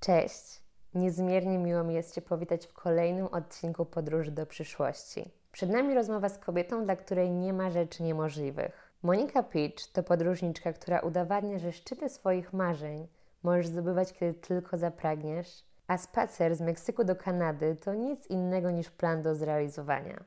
Cześć! Niezmiernie miło mi jest Cię powitać w kolejnym odcinku Podróży do przyszłości. Przed nami rozmowa z kobietą, dla której nie ma rzeczy niemożliwych. Monika Peach to podróżniczka, która udowadnia, że szczyty swoich marzeń możesz zdobywać, kiedy tylko zapragniesz, a spacer z Meksyku do Kanady to nic innego niż plan do zrealizowania.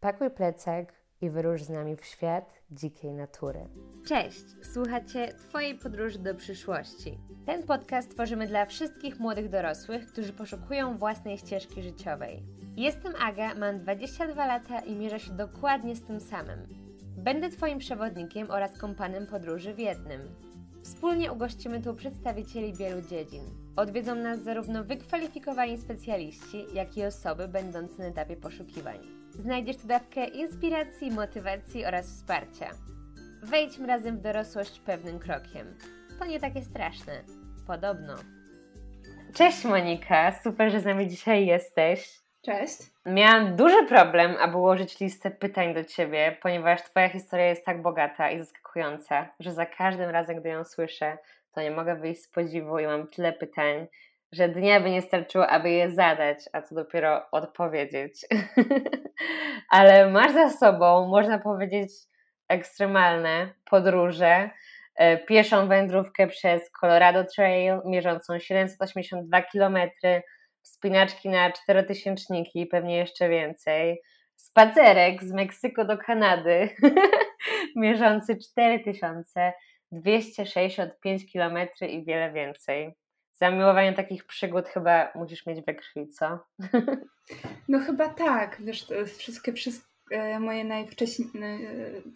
Pakuj plecak i wyrusz z nami w świat dzikiej natury. Cześć! Słuchacie Twojej podróży do przyszłości. Ten podcast tworzymy dla wszystkich młodych dorosłych, którzy poszukują własnej ścieżki życiowej. Jestem Aga, mam 22 lata i mierzę się dokładnie z tym samym. Będę Twoim przewodnikiem oraz kompanem podróży w jednym. Wspólnie ugościmy tu przedstawicieli wielu dziedzin. Odwiedzą nas zarówno wykwalifikowani specjaliści, jak i osoby będące na etapie poszukiwań. Znajdziesz tu dawkę inspiracji, motywacji oraz wsparcia. Wejdźmy razem w dorosłość pewnym krokiem. To nie takie straszne. Podobno. Cześć Monika, super, że z nami dzisiaj jesteś. Cześć. Miałam duży problem, aby ułożyć listę pytań do Ciebie, ponieważ Twoja historia jest tak bogata i zaskakująca, że za każdym razem, gdy ją słyszę, to nie mogę wyjść z podziwu i mam tyle pytań, że dnia by nie starczyło, aby je zadać, a co dopiero odpowiedzieć. Ale masz za sobą, można powiedzieć, ekstremalne podróże, e, pieszą wędrówkę przez Colorado Trail, mierzącą 782 km, wspinaczki na czterotysięczniki, pewnie jeszcze więcej, spacerek z Meksyku do Kanady, mierzący 4265 km i wiele więcej zamiłowanie takich przygód chyba musisz mieć we krwi, co? No chyba tak, wiesz, wszystkie, wszystkie moje najwcześniejsze,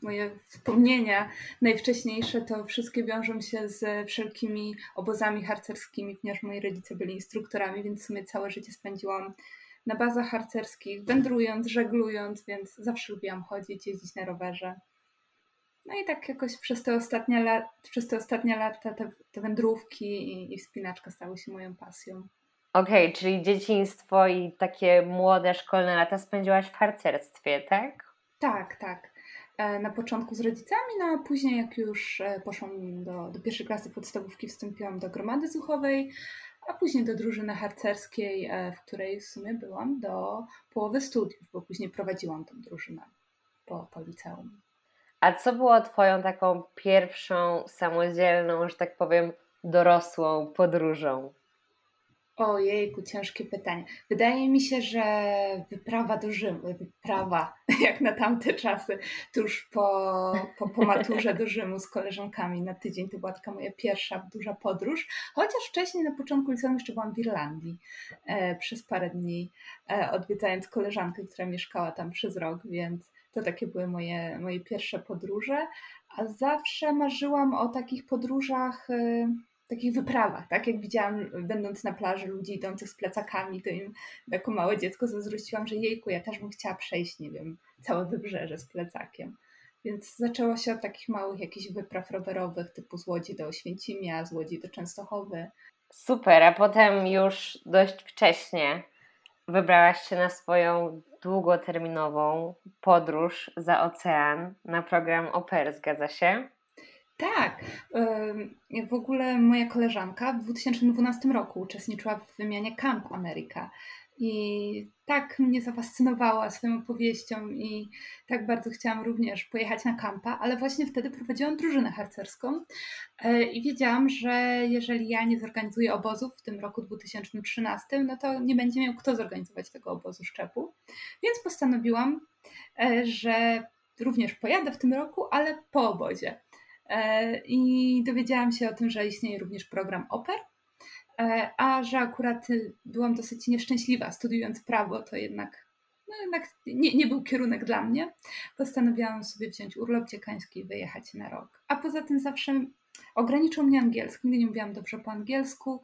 moje wspomnienia najwcześniejsze to wszystkie wiążą się z wszelkimi obozami harcerskimi, ponieważ moi rodzice byli instruktorami, więc w sumie całe życie spędziłam na bazach harcerskich, wędrując, żeglując, więc zawsze lubiłam chodzić, jeździć na rowerze. No i tak jakoś przez te ostatnie, lat, przez te, ostatnie lata te, te wędrówki i, i wspinaczka stały się moją pasją. Okej, okay, czyli dzieciństwo i takie młode szkolne lata spędziłaś w harcerstwie, tak? Tak, tak. E, na początku z rodzicami, no a później jak już e, poszłam do, do pierwszej klasy podstawówki, wstąpiłam do gromady zuchowej, a później do drużyny harcerskiej, e, w której w sumie byłam do połowy studiów, bo później prowadziłam tą drużynę po, po liceum. A co było Twoją taką pierwszą samodzielną, że tak powiem, dorosłą podróżą? Ojejku, ciężkie pytanie. Wydaje mi się, że wyprawa do Rzymu, wyprawa jak na tamte czasy, tuż po, po, po maturze do Rzymu z koleżankami na tydzień, to była taka moja pierwsza duża podróż. Chociaż wcześniej na początku liceum jeszcze byłam w Irlandii e, przez parę dni, e, odwiedzając koleżankę, która mieszkała tam przez rok, więc to takie były moje, moje pierwsze podróże, a zawsze marzyłam o takich podróżach, y, takich wyprawach, tak? Jak widziałam, będąc na plaży, ludzi idących z plecakami, to im jako małe dziecko zazdrościłam, że jejku, ja też bym chciała przejść, nie wiem, całe wybrzeże z plecakiem. Więc zaczęło się od takich małych jakichś wypraw rowerowych, typu z Łodzi do Oświęcimia, z Łodzi do Częstochowy. Super, a potem już dość wcześnie wybrałaś się na swoją długoterminową podróż za ocean na program OPER, zgadza się? Tak. W ogóle moja koleżanka w 2012 roku uczestniczyła w wymianie Camp America. I tak mnie zafascynowała swoją opowieścią i tak bardzo chciałam również pojechać na kampa, ale właśnie wtedy prowadziłam drużynę harcerską e, i wiedziałam, że jeżeli ja nie zorganizuję obozów w tym roku 2013, no to nie będzie miał kto zorganizować tego obozu szczepu. Więc postanowiłam, e, że również pojadę w tym roku, ale po obozie. E, I dowiedziałam się o tym, że istnieje również program OPER, a że akurat y, byłam dosyć nieszczęśliwa studiując prawo, to jednak, no jednak nie, nie był kierunek dla mnie. Postanowiłam sobie wziąć urlop dziekański i wyjechać na rok. A poza tym zawsze ograniczał mnie angielski, nigdy nie mówiłam dobrze po angielsku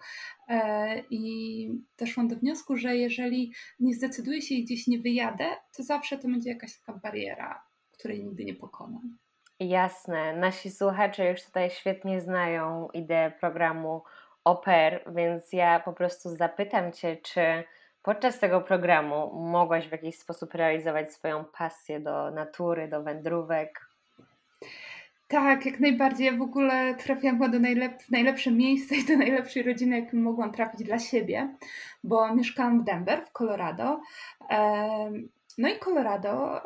e, i doszłam do wniosku, że jeżeli nie zdecyduję się i gdzieś nie wyjadę, to zawsze to będzie jakaś taka bariera, której nigdy nie pokonam. Jasne. Nasi słuchacze już tutaj świetnie znają ideę programu oper, więc ja po prostu zapytam Cię, czy podczas tego programu mogłaś w jakiś sposób realizować swoją pasję do natury, do wędrówek? Tak, jak najbardziej. Ja w ogóle trafiłam do najlep najlepsze miejsce i do najlepszej rodziny, jaką mogłam trafić dla siebie, bo mieszkałam w Denver, w Colorado. No i Colorado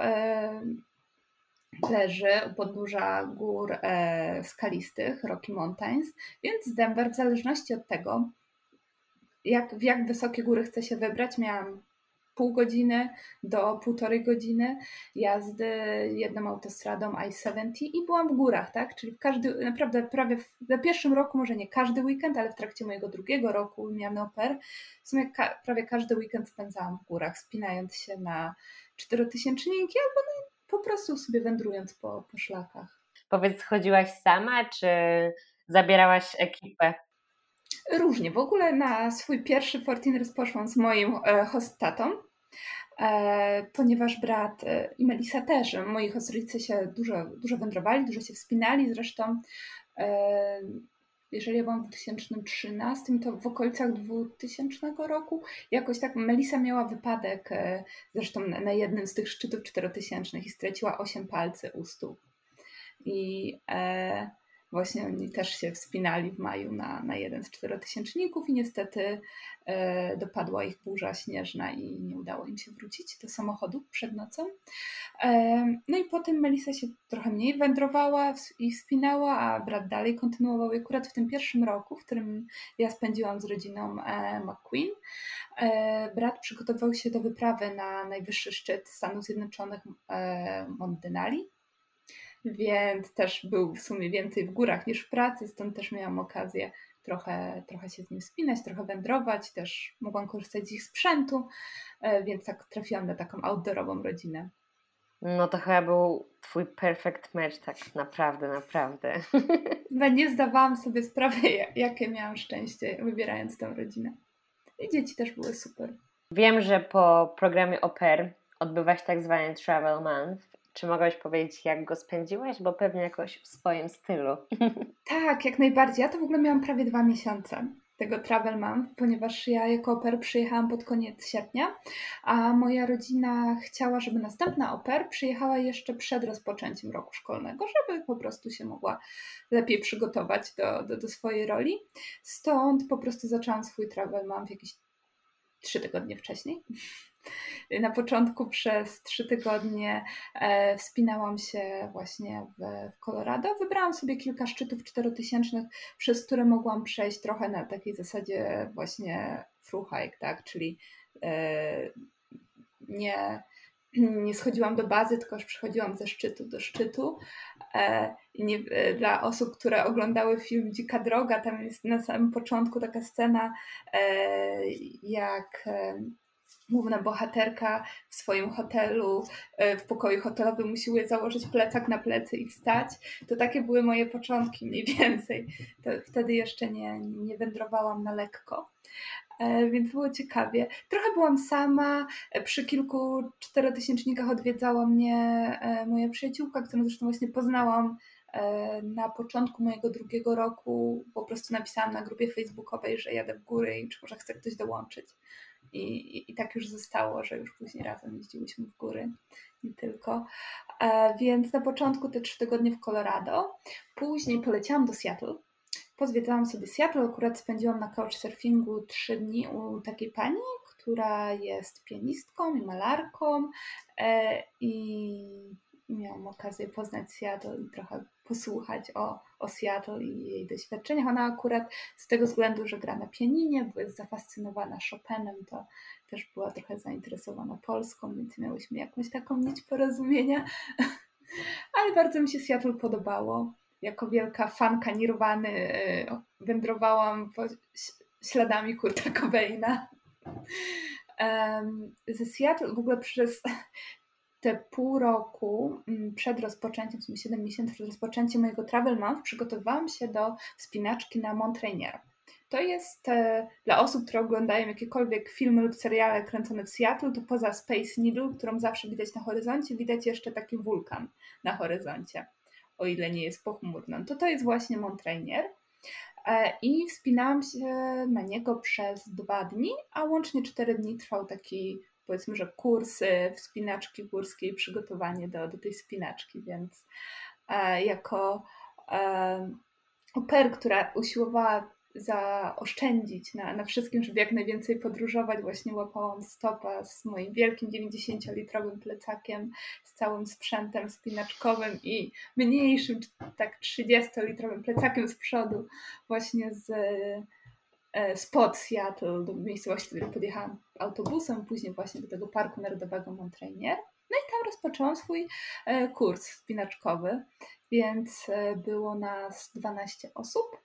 leży u podnóża gór e, skalistych, Rocky Mountains, więc Denver w zależności od tego, jak, w jak wysokie góry chcę się wybrać, miałam pół godziny do półtorej godziny jazdy jedną autostradą I-70 i byłam w górach, tak? Czyli każdy, naprawdę prawie w, na pierwszym roku, może nie każdy weekend, ale w trakcie mojego drugiego roku miałam oper, w sumie ka prawie każdy weekend spędzałam w górach, spinając się na czterotysięczniki albo no, po prostu sobie wędrując po, po szlakach. Powiedz, chodziłaś sama, czy zabierałaś ekipę? Różnie. W ogóle na swój pierwszy 14 rozpoczęłam z moim e, hosttatą, e, ponieważ brat e, i Melisa też, moi hostricy się dużo, dużo wędrowali, dużo się wspinali. Zresztą jeżeli ja byłam w 2013, to w okolicach 2000 roku jakoś tak Melisa miała wypadek, zresztą na jednym z tych szczytów czterotysięcznych i straciła 8 palcy u stóp. I e, Właśnie oni też się wspinali w maju na, na jeden z czterotysięczników i niestety e, dopadła ich burza śnieżna i nie udało im się wrócić do samochodu przed nocą. E, no i potem Melisa się trochę mniej wędrowała i wspinała, a brat dalej kontynuował. I akurat w tym pierwszym roku, w którym ja spędziłam z rodziną e, McQueen, e, brat przygotował się do wyprawy na najwyższy szczyt Stanów Zjednoczonych e, Mont Denali więc też był w sumie więcej w górach niż w pracy, stąd też miałam okazję trochę, trochę się z nim spinać, trochę wędrować, też mogłam korzystać z ich sprzętu, e, więc tak trafiłam na taką outdoorową rodzinę. No to chyba był twój perfect match, tak naprawdę, naprawdę. Chyba nie zdawałam sobie sprawy, jakie miałam szczęście wybierając tę rodzinę. I dzieci też były super. Wiem, że po programie OPER odbywasz tak zwany Travel Month czy mogłaś powiedzieć, jak go spędziłaś? Bo pewnie jakoś w swoim stylu. Tak, jak najbardziej. Ja to w ogóle miałam prawie dwa miesiące tego Travel Month, ponieważ ja jako oper przyjechałam pod koniec sierpnia, a moja rodzina chciała, żeby następna oper przyjechała jeszcze przed rozpoczęciem roku szkolnego, żeby po prostu się mogła lepiej przygotować do, do, do swojej roli. Stąd po prostu zaczęłam swój Travel Month jakieś trzy tygodnie wcześniej. Na początku przez trzy tygodnie e, wspinałam się właśnie w, Colorado. Wybrałam sobie kilka szczytów czterotysięcznych, przez które mogłam przejść trochę na takiej zasadzie właśnie through hike, tak? Czyli e, nie, nie schodziłam do bazy, tylko już przychodziłam ze szczytu do szczytu. E, nie, dla osób, które oglądały film Dzika Droga, tam jest na samym początku taka scena, jak główna bohaterka w swoim hotelu, e, w pokoju hotelowym musi założyć plecak na plecy i wstać. To takie były moje początki mniej więcej. To wtedy jeszcze nie, nie wędrowałam na lekko. E, więc było ciekawie. Trochę byłam sama. E, przy kilku czterotysięcznikach odwiedzała mnie moja przyjaciółka, którą zresztą właśnie poznałam na początku mojego drugiego roku. Po prostu napisałam na grupie facebookowej, że jadę w góry i czy może chce ktoś dołączyć. I, i, tak już zostało, że już później razem jeździłyśmy w góry, nie tylko. E, więc na początku te trzy tygodnie w Colorado, później poleciałam do Seattle. Pozwiedzałam sobie Seattle, akurat spędziłam na couchsurfingu trzy dni u takiej pani, która jest pianistką i malarką e, i miałam okazję poznać Seattle i trochę posłuchać o, o Seattle i jej doświadczeniach. Ona akurat z tego względu, że gra na pianinie, bo jest zafascynowana Chopinem, to też była trochę zainteresowana Polską, więc miałyśmy jakąś taką nić porozumienia. Ale bardzo mi się Seattle podobało. Jako wielka fanka Nirwany e, wędrowałam po śladami Kurta Cobaina. Ze Seattle w ogóle przez te pół roku mm, przed rozpoczęciem, w sumie 7 miesięcy przed rozpoczęciem mojego Travel Month przygotowałam się do wspinaczki na Mont Rainier. To jest e, dla osób, które oglądają jakiekolwiek filmy lub seriale kręcone w Seattle, to poza Space Needle, którą zawsze widać na horyzoncie, widać jeszcze taki wulkan na horyzoncie, o ile nie jest pochmurno. To to jest właśnie Mont Rainier. E, I wspinałam się na niego przez dwa dni, a łącznie cztery dni trwał taki powiedzmy, że kursy wspinaczki górskiej, przygotowanie do, do tej spinaczki, więc jako oper, która usiłowała zaoszczędzić na, na wszystkim, żeby jak najwięcej podróżować. Właśnie łapałam stopa z moim wielkim 90-litrowym plecakiem, z całym sprzętem spinaczkowym i mniejszym, tak 30-litrowym plecakiem z przodu, właśnie z e, spod Seattle do miejscowości, do której podjechałam autobusem, później właśnie do tego Parku Narodowego Montrainier. No i tam rozpoczęłam swój e, kurs spinaczkowy, więc e, było nas 12 osób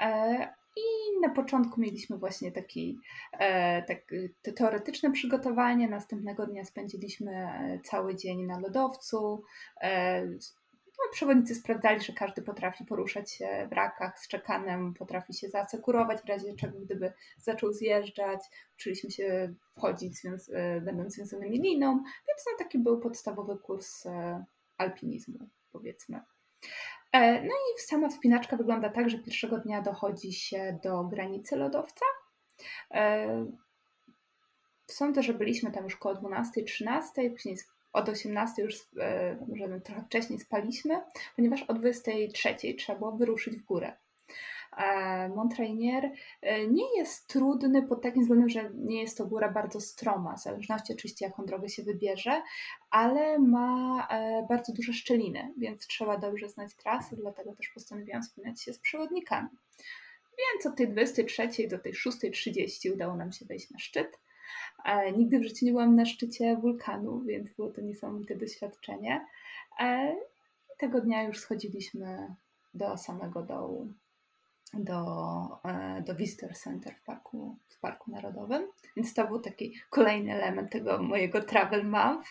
E, I na początku mieliśmy właśnie taki, e, tak, teoretyczne przygotowanie. Następnego dnia spędziliśmy e, cały dzień na lodowcu. No, przewodnicy sprawdzali, że każdy potrafi poruszać się w rakach z czekanem, potrafi się zasekurować w razie czego, gdyby zaczął zjeżdżać. Uczyliśmy się wchodzić, związ- będąc związanymi liną, więc no, taki był podstawowy kurs alpinizmu, powiedzmy. E, no i sama wspinaczka wygląda tak, że pierwszego dnia dochodzi się do granicy lodowca. E, sądzę, że byliśmy tam już koło 12-13, później od 18 już e, może trochę wcześniej spaliśmy, ponieważ o 23 trzeba było wyruszyć w górę. Montrainier e, nie jest trudny pod takim względem, że nie jest to góra bardzo stroma, w zależności oczywiście jaką drogę się wybierze, ale ma e, bardzo duże szczeliny, więc trzeba dobrze znać trasy, dlatego też postanowiłam wspinać się z przewodnikami. Więc od tej 23 do tej 6.30 udało nam się wejść na szczyt. E, nigdy w życiu nie byłam na szczycie wulkanu, więc było to niesamowite doświadczenie. I tego dnia już schodziliśmy do samego dołu do, e, do Visitor Center w parku, w parku Narodowym. Więc to był taki kolejny element tego mojego travel month.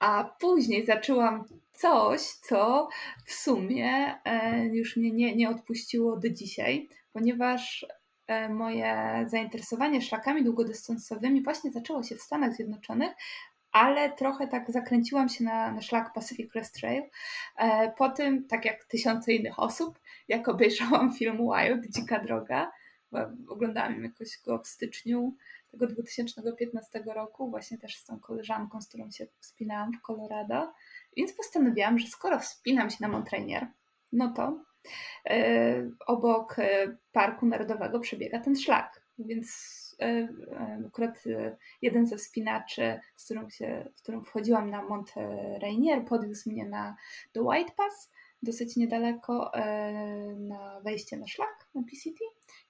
A później zaczęłam coś, co w sumie e, już mnie nie, nie odpuściło do dzisiaj, ponieważ e, moje zainteresowanie szlakami długodystansowymi właśnie zaczęło się w Stanach Zjednoczonych, ale trochę tak zakręciłam się na, na szlak Pacific Crest Trail. E, po tym, tak jak tysiące innych osób, jak obejrzałam film Wild, Dzika Droga, oglądałam jakoś go w styczniu tego 2015 roku, właśnie też z tą koleżanką, z którą się wspinałam w Colorado, więc postanowiłam, że skoro wspinam się na Montrainier, no to e, obok e, Parku Narodowego przebiega ten szlak, więc E, e, akurat e, jeden ze wspinaczy, z którym, się, którym wchodziłam na Mont Rainier, podwiózł mnie na, do White Pass, dosyć niedaleko na wejście na szlak na PCT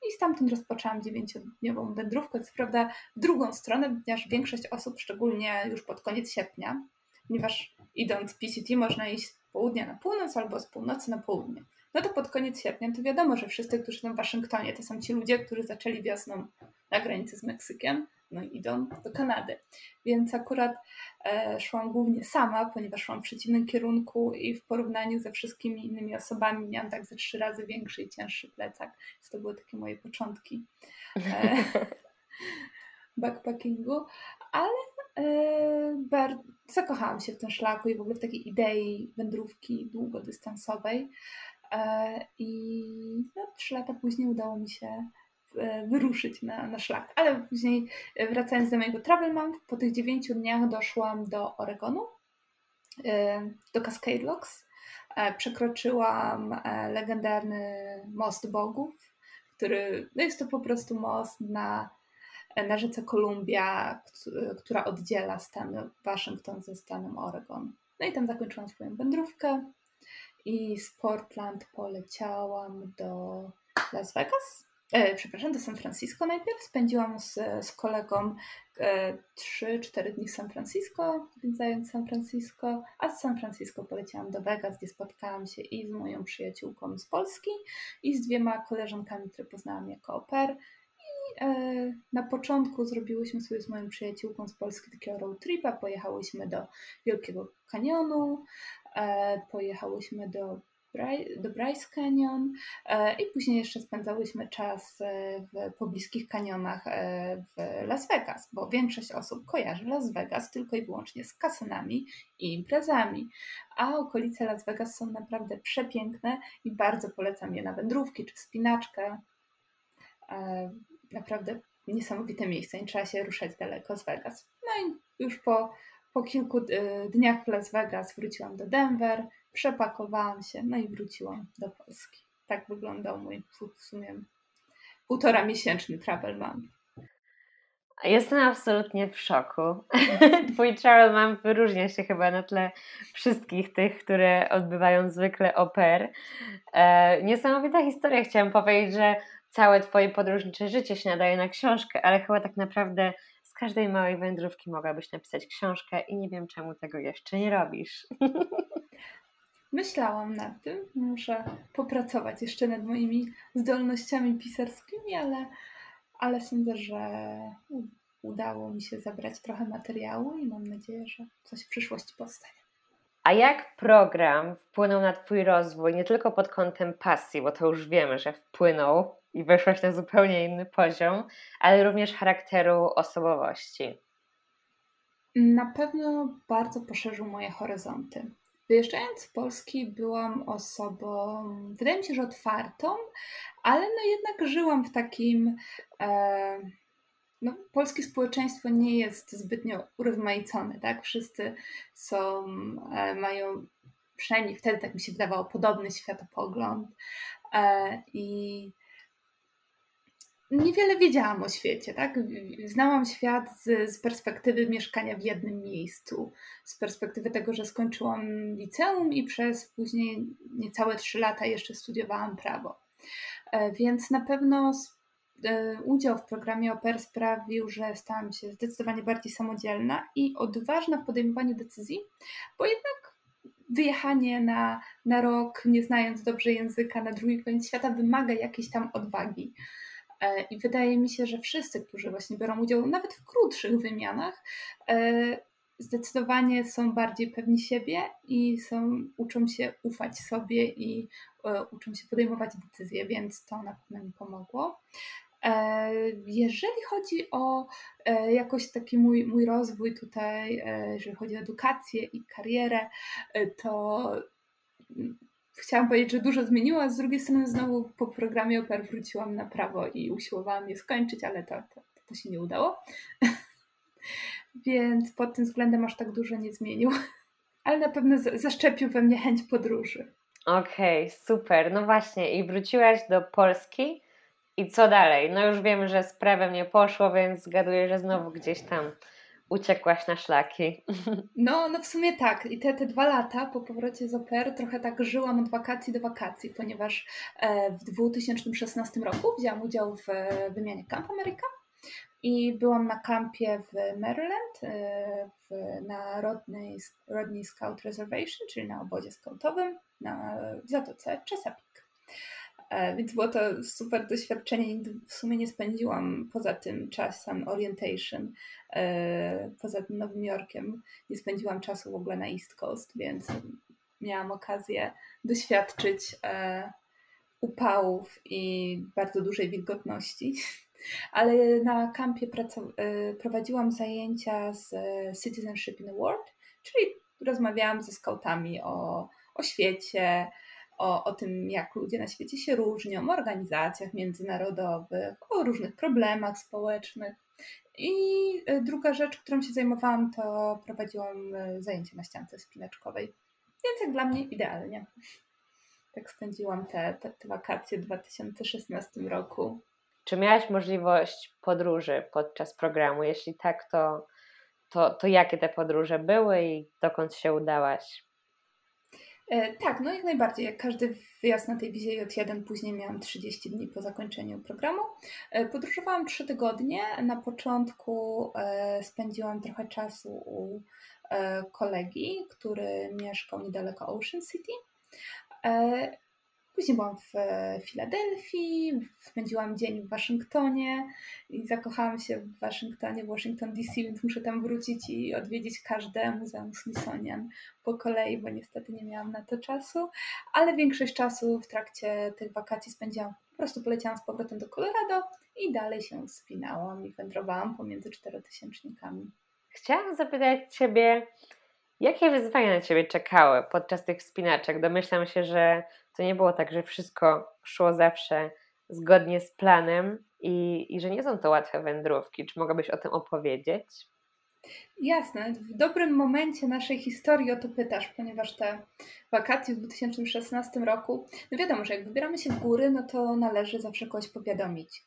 i stamtąd rozpoczęłam dziewięciodniową wędrówkę, co prawda w drugą stronę, ponieważ większość osób, szczególnie już pod koniec sierpnia, ponieważ idąc PCT można iść z południa na północ albo z północy na południe. No to pod koniec sierpnia to wiadomo, że wszyscy, którzy są w Waszyngtonie, to są ci ludzie, którzy zaczęli wiosną na granicy z Meksykiem, no i idą do Kanady. Więc akurat e, szłam głównie sama, ponieważ szłam w przeciwnym kierunku i w porównaniu ze wszystkimi innymi osobami miałam tak ze trzy razy większy i cięższy plecak. Więc to były takie moje początki e, backpackingu, ale e, zakochałam się w tym szlaku i w ogóle w takiej idei wędrówki długodystansowej. E, I no, trzy lata później udało mi się e, wyruszyć na, na szlak. Ale później, e, wracając do mojego travel month, po tych dziewięciu dniach doszłam do Oregonu, do Cascade Locks. Przekroczyłam legendarny Most Bogów, który no jest to po prostu most na, na rzece Columbia, która oddziela stan Waszyngton ze stanem Oregon. No i tam zakończyłam swoją wędrówkę i z Portland poleciałam do Las Vegas. E, przepraszam, do San Francisco najpierw. Spędziłam z, z kolegą e, 3-4 dni w San Francisco, zająć San Francisco, a z San Francisco poleciałam do Vegas, gdzie spotkałam się i z moją przyjaciółką z Polski, i z dwiema koleżankami, które poznałam jako oper. I e, na początku zrobiłyśmy sobie z moją przyjaciółką z Polski takiego road tripa, pojechałyśmy do Wielkiego Kanionu, pojechałyśmy do, do Bryce Canyon e, i później jeszcze spędzałyśmy czas e, w pobliskich kanionach w Las Vegas, bo większość osób kojarzy Las Vegas tylko i wyłącznie z kasynami i imprezami, a okolice Las Vegas są naprawdę przepiękne i bardzo polecam je na wędrówki czy wspinaczkę. Naprawdę niesamowite miejsce, nie trzeba się ruszać daleko z Vegas. No i już po po kilku y, dniach w Las Vegas wróciłam do Denver przepakowałam się, no i wróciłam do Polski. Tak wyglądał mój w sumie półtora miesięczny travel month. Jestem absolutnie w szoku. Twój travel mam wyróżnia się chyba na tle wszystkich tych, które odbywają zwykle oper. E, niesamowita historia. Chciałam powiedzieć, że całe Twoje podróżnicze życie się nadaje na książkę, ale chyba tak naprawdę każdej małej wędrówki mogłabyś napisać książkę i nie wiem, czemu tego jeszcze nie robisz. Myślałam nad tym, muszę popracować jeszcze nad moimi zdolnościami pisarskimi, ale ale sądzę, że udało mi się zabrać trochę materiału i mam nadzieję, że coś w przyszłości powstanie. A jak program wpłynął na Twój rozwój, nie tylko pod kątem pasji, bo to już wiemy, że wpłynął i weszłaś na zupełnie inny poziom, ale również charakteru osobowości? Na pewno bardzo poszerzył moje horyzonty. Wyjeżdżając z Polski byłam osobą, wydaje mi się, że otwartą, ale no jednak żyłam w takim. E, no, polskie społeczeństwo nie jest zbytnio urozmaicone, tak? Wszyscy są, e, mają, przynajmniej wtedy tak mi się wydawało, podobny światopogląd. E, I niewiele wiedziałam o świecie, tak? Znałam świat z, z, perspektywy mieszkania w jednym miejscu, z perspektywy tego, że skończyłam liceum i przez później niecałe trzy lata jeszcze studiowałam prawo. E, więc na pewno e, udział w programie OPER sprawił, że stałam się zdecydowanie bardziej samodzielna i odważna w podejmowaniu decyzji, bo jednak wyjechanie na, na rok, nie znając dobrze języka, na drugi koniec świata wymaga jakiejś tam odwagi. E, I wydaje mi się, że wszyscy, którzy właśnie biorą udział nawet w krótszych wymianach, e, zdecydowanie są bardziej pewni siebie i są, uczą się ufać sobie i e, uczą się podejmować decyzje, więc to na pewno mi pomogło. Jeżeli chodzi o jakoś taki mój, mój rozwój tutaj, jeżeli chodzi o edukację i karierę, to chciałam powiedzieć, że dużo zmieniło, a z drugiej strony znowu po programie OPER wróciłam na prawo i usiłowałam je skończyć, ale to, to, to się nie udało. Więc pod tym względem aż tak dużo nie zmienił. Ale na pewno zaszczepił we mnie chęć podróży. Okej, okay, super. No właśnie, i wróciłaś do Polski. I co dalej? No już wiemy, że z prawem nie poszło, więc zgaduję, że znowu gdzieś tam uciekłaś na szlaki. No, no w sumie tak. I te, te dwa lata po powrocie z opery trochę tak żyłam od wakacji do wakacji, ponieważ e, w 2016 roku wzięłam udział w e, wymianie Camp America i byłam na kampie w Maryland, e, w, na Rodney, Rodney Scout Reservation, czyli na obozie scoutowym na Zatoce Chesapeake. E, więc było to super doświadczenie. W sumie nie spędziłam poza tym czasem orientation, e, poza tym Nowym Jorkiem. Nie spędziłam czasu w ogóle na East Coast, więc miałam okazję doświadczyć e, upałów i bardzo dużej wilgotności. Ale na kampie prowadziłam zajęcia z Citizenship in the World, czyli rozmawiałam ze skautami o, o świecie, o, o tym, jak ludzie na świecie się różnią, o organizacjach międzynarodowych, o różnych problemach społecznych. I e, druga rzecz, którą się zajmowałam, to prowadziłam e, zajęcia na ściance spinaczkowej. Więc jak dla mnie idealnie. Tak spędziłam te, te, te wakacje w 2016 roku. Czy miałaś możliwość podróży podczas programu? Jeśli tak, to, to, to jakie te podróże były i dokąd się udałaś? E, tak, no jak najbardziej. Jak każdy wyjazd na tej wizie J1, później miałam 30 dni po zakończeniu programu. E, podróżowałam 3 tygodnie. Na początku e, spędziłam trochę czasu u kolegi, który mieszkał niedaleko Ocean City. Później byłam w e, Filadelfii, spędziłam dzień w Waszyngtonie i zakochałam się w Waszyngtonie, w Washington DC, więc muszę tam wrócić i odwiedzić każde muzeum Smithsonian po kolei, bo niestety nie miałam na to czasu, ale większość czasu w trakcie tych wakacji spędziłam, po prostu poleciałam z powrotem do Colorado i dalej się spinałam i wędrowałam pomiędzy czterotysięcznikami. Chciałam zapytać Ciebie, jakie wyzwania na Ciebie czekały podczas tych wspinaczek? Domyślam się, że to nie było tak, że wszystko szło zawsze zgodnie z planem i, i że nie są to łatwe wędrówki. Czy mogłabyś o tym opowiedzieć? Jasne. W dobrym momencie naszej historii o to pytasz, ponieważ te wakacje w 2016 roku, no wiadomo, że jak wybieramy się w góry, no to należy zawsze kogoś powiadomić,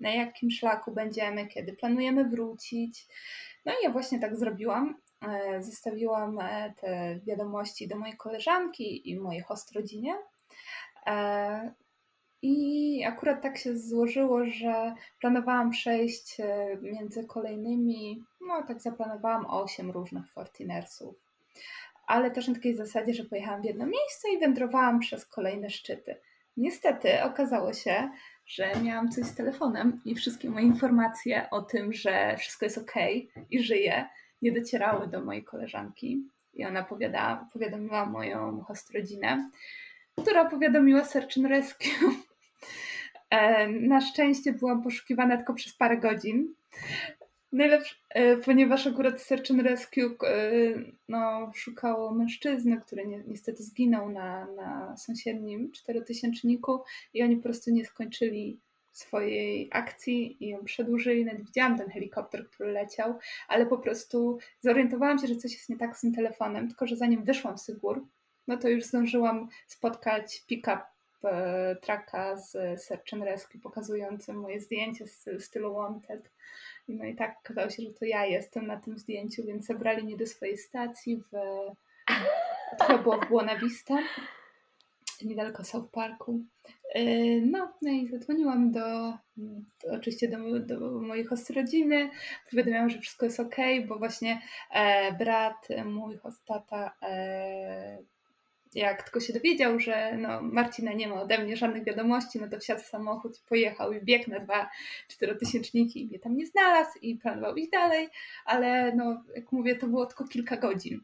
na jakim szlaku będziemy, kiedy planujemy wrócić. No i ja właśnie tak zrobiłam. E, zostawiłam e, te wiadomości do mojej koleżanki i mojej host rodzinie. E, I akurat tak się złożyło, że planowałam przejść między kolejnymi, no tak zaplanowałam 8 różnych Fortinersów. Ale też na takiej zasadzie, że pojechałam w jedno miejsce i wędrowałam przez kolejne szczyty. Niestety okazało się, że miałam coś z telefonem i wszystkie moje informacje o tym, że wszystko jest ok i żyję, nie docierały do mojej koleżanki. I ona powiadomiła moją host rodzinę, która powiadomiła Search and Rescue. E, na szczęście byłam poszukiwana tylko przez parę godzin. Najlepsze, e, ponieważ akurat Search and Rescue e, no, szukało mężczyzny, który ni niestety zginął na, na sąsiednim czterotysięczniku i oni po prostu nie skończyli swojej akcji i ją przedłużyli. Nawet widziałam ten helikopter, który leciał, ale po prostu zorientowałam się, że coś jest nie tak z tym telefonem, tylko że zanim wyszłam z gór, no to już zdążyłam spotkać pick-up e, tracka z Search and Rescue pokazującym moje zdjęcie z stylu Wanted. No i tak okazało się, że to ja jestem na tym zdjęciu, więc zabrali mnie do swojej stacji w... To było w Buona Vista, niedaleko South Parku. E, no, no i zadzwoniłam do, do oczywiście do, do mojej host rodziny, powiadomiłam, że wszystko jest ok, bo właśnie e, brat, mój hostata e, jak tylko się dowiedział, że no, Marcina nie ma ode mnie żadnych wiadomości, no to wsiadł w samochód, pojechał i biegł na dwa czterotysięczniki i mnie tam nie znalazł i planował iść dalej, ale no, jak mówię, to było tylko kilka godzin,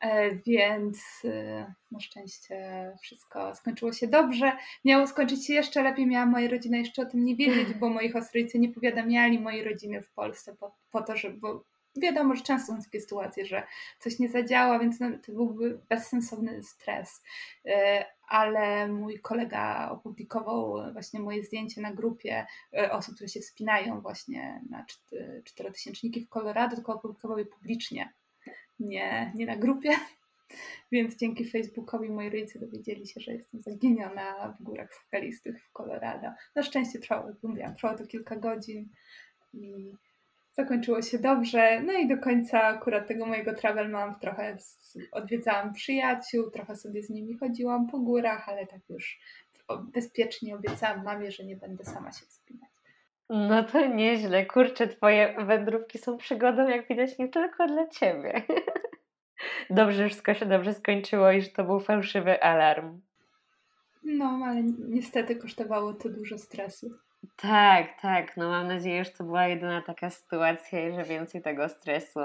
e, więc e, na szczęście wszystko skończyło się dobrze. Miało skończyć się jeszcze lepiej, miała moja rodzina jeszcze o tym nie wiedzieć, bo moi rodzice nie powiadamiali mojej rodziny w Polsce po, po to, żeby wiadomo, że często są takie sytuacje, że coś nie zadziała, więc no, to byłby bezsensowny stres. E, ale mój kolega opublikował właśnie moje zdjęcie na grupie e, osób, które się wspinają właśnie na czterotysięczniki w Colorado, tylko opublikował je publicznie, nie, nie na grupie. Więc dzięki Facebookowi moi rodzice dowiedzieli się, że jestem zaginiona w górach skalistych w Colorado. Na szczęście trwało, mówiłam, trwało to kilka godzin i zakończyło się dobrze. No i do końca akurat tego mojego travel mam trochę odwiedzałam przyjaciół, trochę sobie z nimi chodziłam po górach, ale tak już bezpiecznie obiecałam mamie, że nie będę sama się wspinać. No to nieźle. Kurczę, twoje wędrówki są przygodą, jak widać, nie tylko dla ciebie. Dobrze, że wszystko się dobrze skończyło i że to był fałszywy alarm. No, ale niestety kosztowało to dużo stresu. Tak, tak. No mam nadzieję, że to była jedyna taka sytuacja i że więcej tego stresu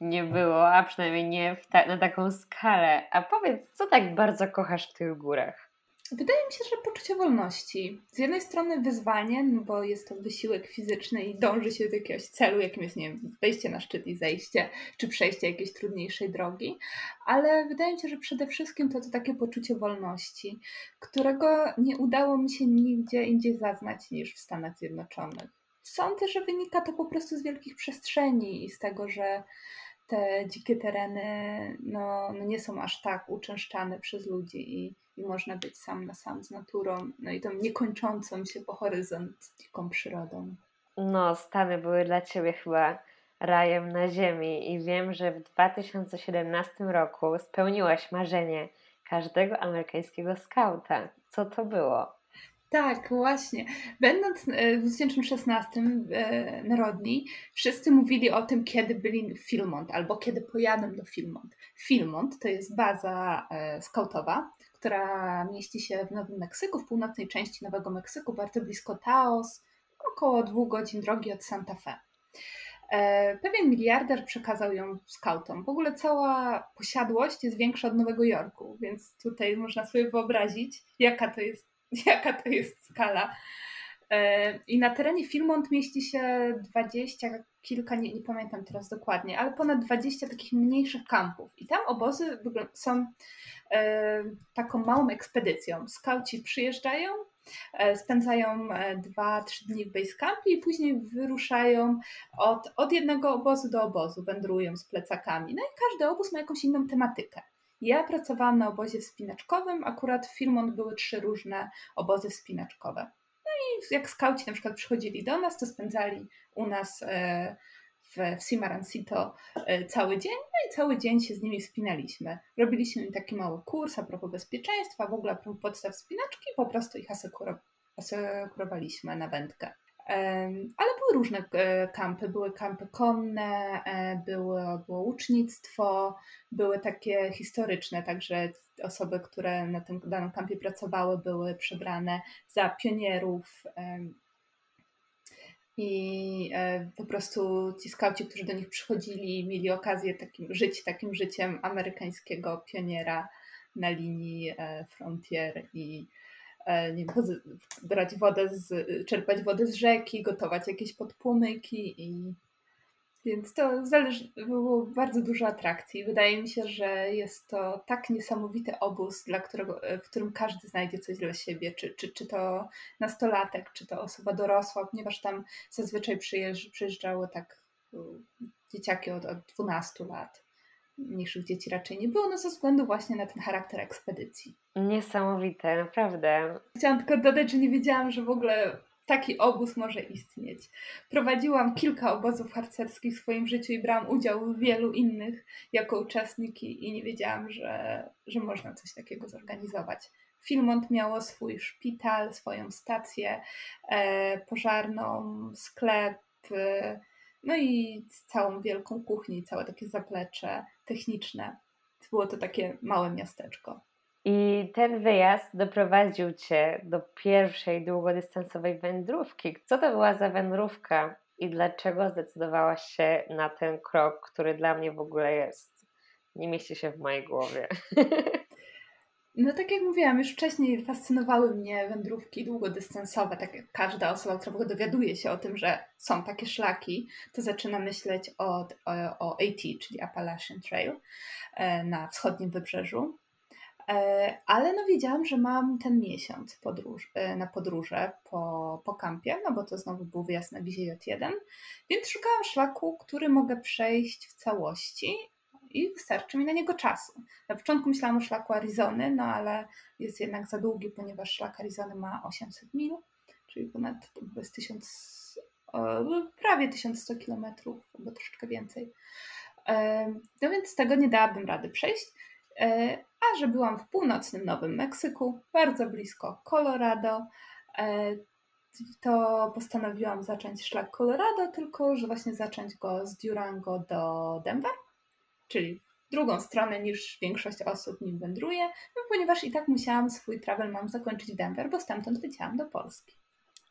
nie było, a przynajmniej nie ta na taką skalę. A powiedz, co tak bardzo kochasz w tych górach? Wydaje mi się, że poczucie wolności. Z jednej strony wyzwanie, no bo jest to wysiłek fizyczny i dąży się do jakiegoś celu, jakim jest, nie wiem, wejście na szczyt i zejście, czy przejście jakiejś trudniejszej drogi, ale wydaje mi się, że przede wszystkim to to takie poczucie wolności, którego nie udało mi się nigdzie indziej zaznać niż w Stanach Zjednoczonych. Sądzę, że wynika to po prostu z wielkich przestrzeni i z tego, że te dzikie tereny no, no nie są aż tak uczęszczane przez ludzi i i można być sam na sam z naturą, no i tą niekończącą się po horyzont dziką przyrodą. No, Stany były dla Ciebie chyba rajem na ziemi i wiem, że w 2017 roku spełniłaś marzenie każdego amerykańskiego skauta. Co to było? Tak, właśnie. Będąc e, w 2016 e, na wszyscy mówili o tym, kiedy byli w Filmont albo kiedy pojadą do Filmont. Filmont to jest baza e, skautowa, która mieści się w Nowym Meksyku, w północnej części Nowego Meksyku, bardzo blisko Taos, około dwóch godzin drogi od Santa Fe. Pewien miliarder przekazał ją skautom. W ogóle cała posiadłość jest większa od Nowego Jorku, więc tutaj można sobie wyobrazić, jaka to jest, jaka to jest skala. E, I na terenie Filmont mieści się dwadzieścia kilka, nie, nie pamiętam teraz dokładnie, ale ponad 20 takich mniejszych kampów. I tam obozy są e, taką małą ekspedycją. Skauci przyjeżdżają, E, spędzają 2-3 dni w basecampie i później wyruszają od, od jednego obozu do obozu, wędrują z plecakami. No i każdy obóz ma jakąś inną tematykę. Ja pracowałam na obozie wspinaczkowym, akurat w Filmont były trzy różne obozy wspinaczkowe. No i jak skauci na przykład przychodzili do nas, to spędzali u nas w, w Simarancito e, cały dzień, no i cały dzień się z nimi wspinaliśmy. Robiliśmy im taki mały kurs a propos bezpieczeństwa, w ogóle a propos podstaw wspinaczki, po prostu ich asekurowaliśmy na wędkę. Ale były różne e, kampy. Były kampy konne, e, było, było łucznictwo, były takie historyczne, także osoby, które na tym danym kampie pracowały, były przebrane za pionierów i e, po prostu ci skauci, którzy do nich przychodzili, mieli okazję takim, żyć takim życiem amerykańskiego pioniera na linii frontier i nie wiem, brać wodę, z, czerpać wodę z rzeki, gotować jakieś podpłomyki i więc to zależy, było bardzo dużo atrakcji. Wydaje mi się, że jest to tak niesamowity obóz, dla którego, w którym każdy znajdzie coś dla siebie, czy, czy, czy to nastolatek, czy to osoba dorosła, ponieważ tam zazwyczaj przyjeżdż, przyjeżdżały tak dzieciaki od, od 12 lat. Mniejszych dzieci raczej nie było, no ze względu właśnie na ten charakter ekspedycji. Niesamowite, naprawdę. Chciałam tylko dodać, że nie wiedziałam, że w ogóle taki obóz może istnieć. Prowadziłam kilka obozów harcerskich w swoim życiu i brałam udział w wielu innych jako uczestnik i nie wiedziałam, że, że można coś takiego zorganizować. Filmont miało swój szpital, swoją stację e, pożarną, sklep, e, no i całą wielką kuchnię, całe takie zaplecze techniczne. Było to takie małe miasteczko. I ten wyjazd doprowadził Cię do pierwszej długodystansowej wędrówki. Co to była za wędrówka i dlaczego zdecydowałaś się na ten krok, który dla mnie w ogóle jest? Nie mieści się w mojej głowie. No tak jak mówiłam, już wcześniej fascynowały mnie wędrówki długodystansowe. Tak jak każda osoba, która dowiaduje się o tym, że są takie szlaki, to zaczyna myśleć o, o, o AT, czyli Appalachian Trail e, na wschodnim wybrzeżu. E, ale no wiedziałam, że mam ten miesiąc podróż, e, na podróże po, po kampie, no bo to znowu był wyjazd na Wizie J1, więc szukałam szlaku, który mogę przejść w całości i wystarczy mi na niego czasu. Na początku myślałam o szlaku Arizony, no ale jest jednak za długi, ponieważ szlak Arizony ma 800 mil, czyli ponad jest 1000, prawie 1100 kilometrów, albo troszeczkę więcej. No więc tego nie dałabym rady przejść. E, a że byłam w północnym Nowym Meksyku, bardzo blisko Colorado, e, to postanowiłam zacząć szlak Colorado, tylko że właśnie zacząć go z Durango do Denver, czyli drugą stronę niż większość osób nim wędruje, no, ponieważ i tak musiałam swój travel mam zakończyć w Denver, bo stamtąd leciałam do Polski.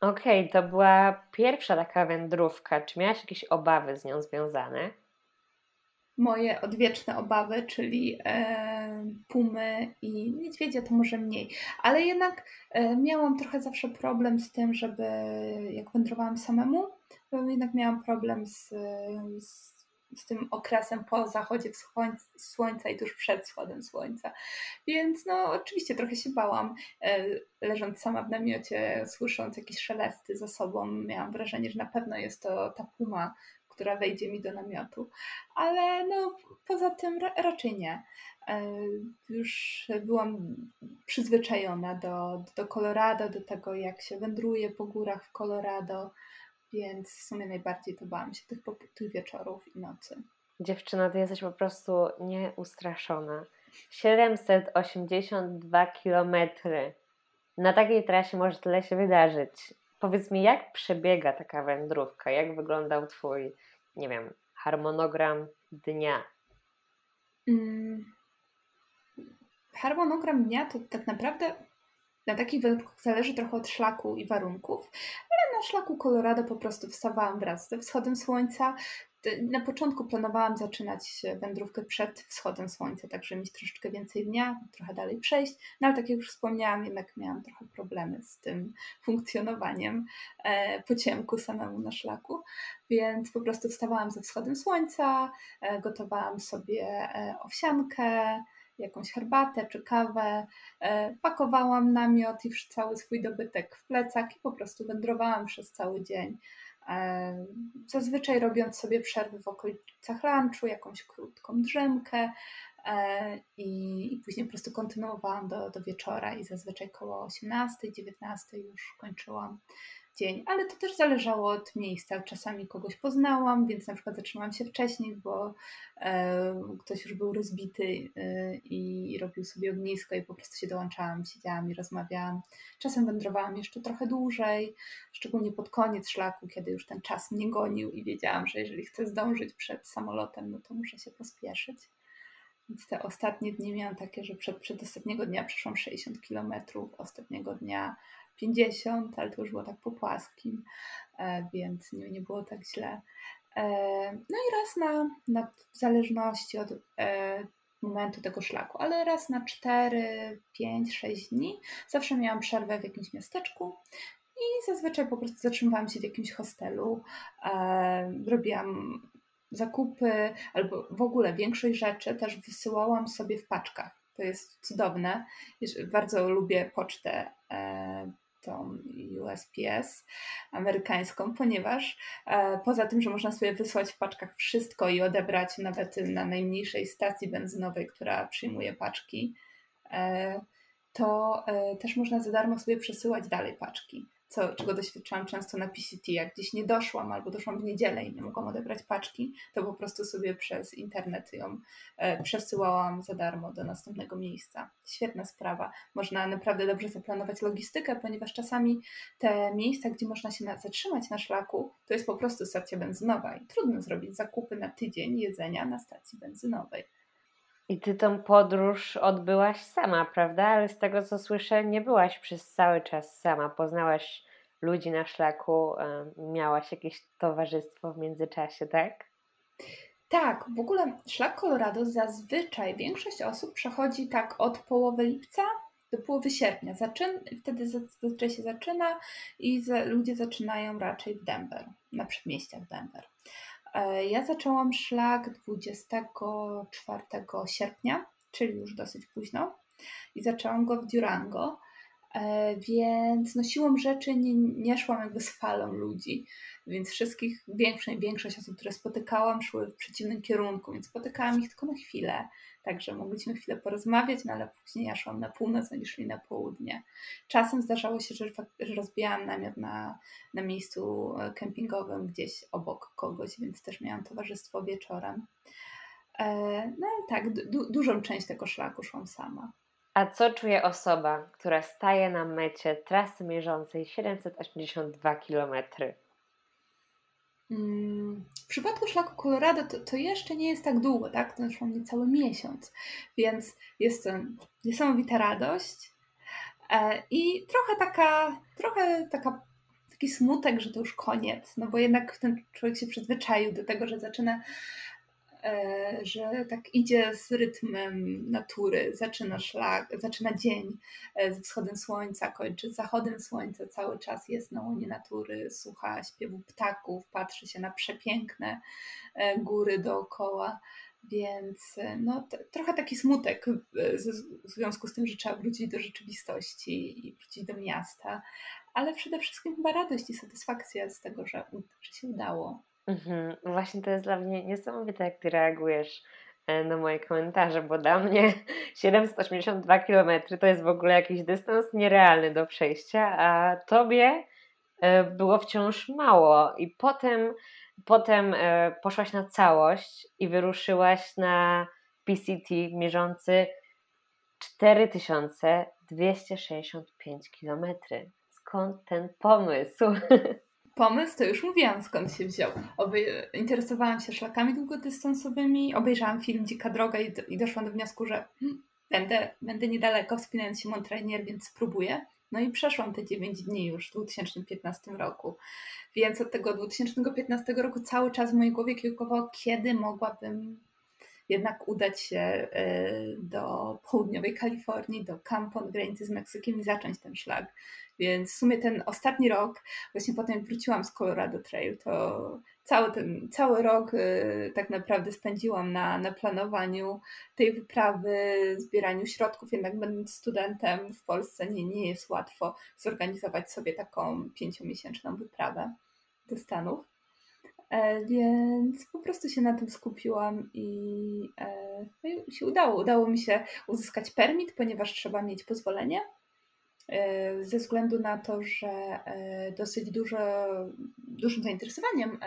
Okej, okay, to była pierwsza taka wędrówka. Czy miałaś jakieś obawy z nią związane? moje odwieczne obawy, czyli e, pumy i niedźwiedzia to może mniej. Ale jednak e, miałam trochę zawsze problem z tym, żeby jak wędrowałam samemu, jednak miałam problem z, z, z tym okresem po zachodzie słońca i tuż przed wschodem słońca. Więc no oczywiście trochę się bałam, e, leżąc sama w namiocie, słysząc jakieś szelesty za sobą, miałam wrażenie, że na pewno jest to ta puma, która wejdzie mi do namiotu. Ale no, poza tym ra raczej nie. E, już byłam przyzwyczajona do, do Colorado, do tego jak się wędruje po górach w Colorado, więc w sumie najbardziej to bałam się tych, tych wieczorów i nocy. Dziewczyna, ty jesteś po prostu nieustraszona. 782 kilometry. Na takiej trasie może tyle się wydarzyć. Powiedz mi, jak przebiega taka wędrówka? Jak wyglądał Twój nie wiem, harmonogram dnia? Hmm. Harmonogram dnia to tak naprawdę na takich wędrówkach zależy trochę od szlaku i warunków, ale na szlaku Colorado po prostu wstawałam wraz ze wschodem słońca, na początku planowałam zaczynać wędrówkę przed wschodem słońca, tak żeby mieć troszeczkę więcej dnia, trochę dalej przejść, no ale tak jak już wspomniałam, jednak miałam trochę problemy z tym funkcjonowaniem e, po ciemku samemu na szlaku, więc po prostu wstawałam ze wschodem słońca, e, gotowałam sobie e, owsiankę, jakąś herbatę czy kawę, e, pakowałam namiot i cały swój dobytek w plecak i po prostu wędrowałam przez cały dzień. E, zazwyczaj robiąc sobie przerwy w okolicach lunchu, jakąś krótką drzemkę e, i, i później po prostu kontynuowałam do, do wieczora i zazwyczaj koło 18, 19 już kończyłam dzień, ale to też zależało od miejsca. Czasami kogoś poznałam, więc na przykład zatrzymałam się wcześniej, bo e, ktoś już był rozbity e, i robił sobie ognisko i po prostu się dołączałam, siedziałam i rozmawiałam. Czasem wędrowałam jeszcze trochę dłużej, szczególnie pod koniec szlaku, kiedy już ten czas mnie gonił i wiedziałam, że jeżeli chcę zdążyć przed samolotem, no to muszę się pospieszyć. Więc te ostatnie dni miałam takie, że przed, przed ostatniego dnia przeszłam 60 kilometrów, ostatniego dnia 50, ale to już było tak po płaskim, e, więc nie, nie było tak źle. E, no i raz na, na w zależności od e, momentu tego szlaku, ale raz na 4, 5, 6 dni zawsze miałam przerwę w jakimś miasteczku i zazwyczaj po prostu zatrzymywałam się w jakimś hostelu, robiłam zakupy albo w ogóle większość rzeczy też wysyłałam sobie w paczkach. To jest cudowne. Bardzo lubię pocztę tą USPS amerykańską, ponieważ e, poza tym, że można sobie wysłać w paczkach wszystko i odebrać nawet na najmniejszej stacji benzynowej, która przyjmuje paczki, e, to e, też można za darmo sobie przesyłać dalej paczki co, czego doświadczałam często na PCT, jak gdzieś nie doszłam albo doszłam w niedzielę i nie mogłam odebrać paczki, to po prostu sobie przez internet ją e, przesyłałam za darmo do następnego miejsca. Świetna sprawa. Można naprawdę dobrze zaplanować logistykę, ponieważ czasami te miejsca, gdzie można się na, zatrzymać na szlaku, to jest po prostu stacja benzynowa i trudno zrobić zakupy na tydzień jedzenia na stacji benzynowej. I ty tą podróż odbyłaś sama, prawda? Ale z tego co słyszę, nie byłaś przez cały czas sama. Poznałaś ludzi na szlaku, miałaś jakieś towarzystwo w międzyczasie, tak? Tak, w ogóle szlak Colorado zazwyczaj większość osób przechodzi tak od połowy lipca do połowy sierpnia. Zaczyn wtedy zazwyczaj się zaczyna i ludzie zaczynają raczej w Denver, na przedmieściach Denver. E, ja zaczęłam szlak 24 sierpnia, czyli już dosyć późno, i zaczęłam go w Durango. E, więc no siłą rzeczy nie, nie szłam jakby z falą ludzi, więc wszystkich, większość, większość osób, które spotykałam, szły w przeciwnym kierunku, więc spotykałam ich tylko na chwilę, także mogliśmy chwilę porozmawiać, no ale później ja szłam na północ, oni szli na południe. Czasem zdarzało się, że, że rozbijałam namiot na, na miejscu e, kempingowym gdzieś obok kogoś, więc też miałam towarzystwo wieczorem. E, no tak, du dużą część tego szlaku szłam sama. A co czuje osoba, która staje na mecie trasy mierzącej 782 km? Mm, w przypadku szlaku Colorado to, to, jeszcze nie jest tak długo, tak? To już niecały miesiąc, więc jest to niesamowita radość e, i trochę taka, trochę taka, taki smutek, że to już koniec, no bo jednak ten człowiek się przyzwyczaił do tego, że zaczyna że tak idzie z rytmem natury, zaczyna szlak, zaczyna dzień e, z wschodem słońca, kończy z zachodem słońca, cały czas jest na łonie natury, słucha śpiewu ptaków, patrzy się na przepiękne e, góry dookoła. Więc no, trochę taki smutek w związku z tym, że trzeba wrócić do rzeczywistości i wrócić do miasta, ale przede wszystkim chyba radość i satysfakcja z tego, że, że się udało. Mhm. Właśnie to jest dla mnie niesamowite, jak ty reagujesz e, na moje komentarze, bo dla mnie 782 km to jest w ogóle jakiś dystans nierealny do przejścia, a tobie e, było wciąż mało. I potem, potem e, poszłaś na całość i wyruszyłaś na PCT mierzący 4265 km. Skąd ten pomysł? pomysł, to już mówiłam skąd się wziął. Obej interesowałam się szlakami długodystansowymi, obejrzałam film Dzika Droga i, i doszłam do wniosku, że hmm, będę, będę niedaleko wspinając się Mont Rainier, więc spróbuję. No i przeszłam te 9 dni już w 2015 roku. Więc od tego 2015 roku cały czas w mojej głowie kiełkowało, kiedy mogłabym jednak udać się e, do południowej Kalifornii, do Camp on granicy z Meksykiem i zacząć ten szlak. Więc w sumie ten ostatni rok, właśnie potem wróciłam z Colorado Trail, to cały ten cały rok y, tak naprawdę spędziłam na, na planowaniu tej wyprawy, zbieraniu środków. Jednak będąc studentem w Polsce nie, nie jest łatwo zorganizować sobie taką pięciomiesięczną wyprawę do Stanów. E, więc po prostu się na tym skupiłam i, e, no i się udało. Udało mi się uzyskać permit, ponieważ trzeba mieć pozwolenie. E, ze względu na to, że dosyć dużo, dużym zainteresowaniem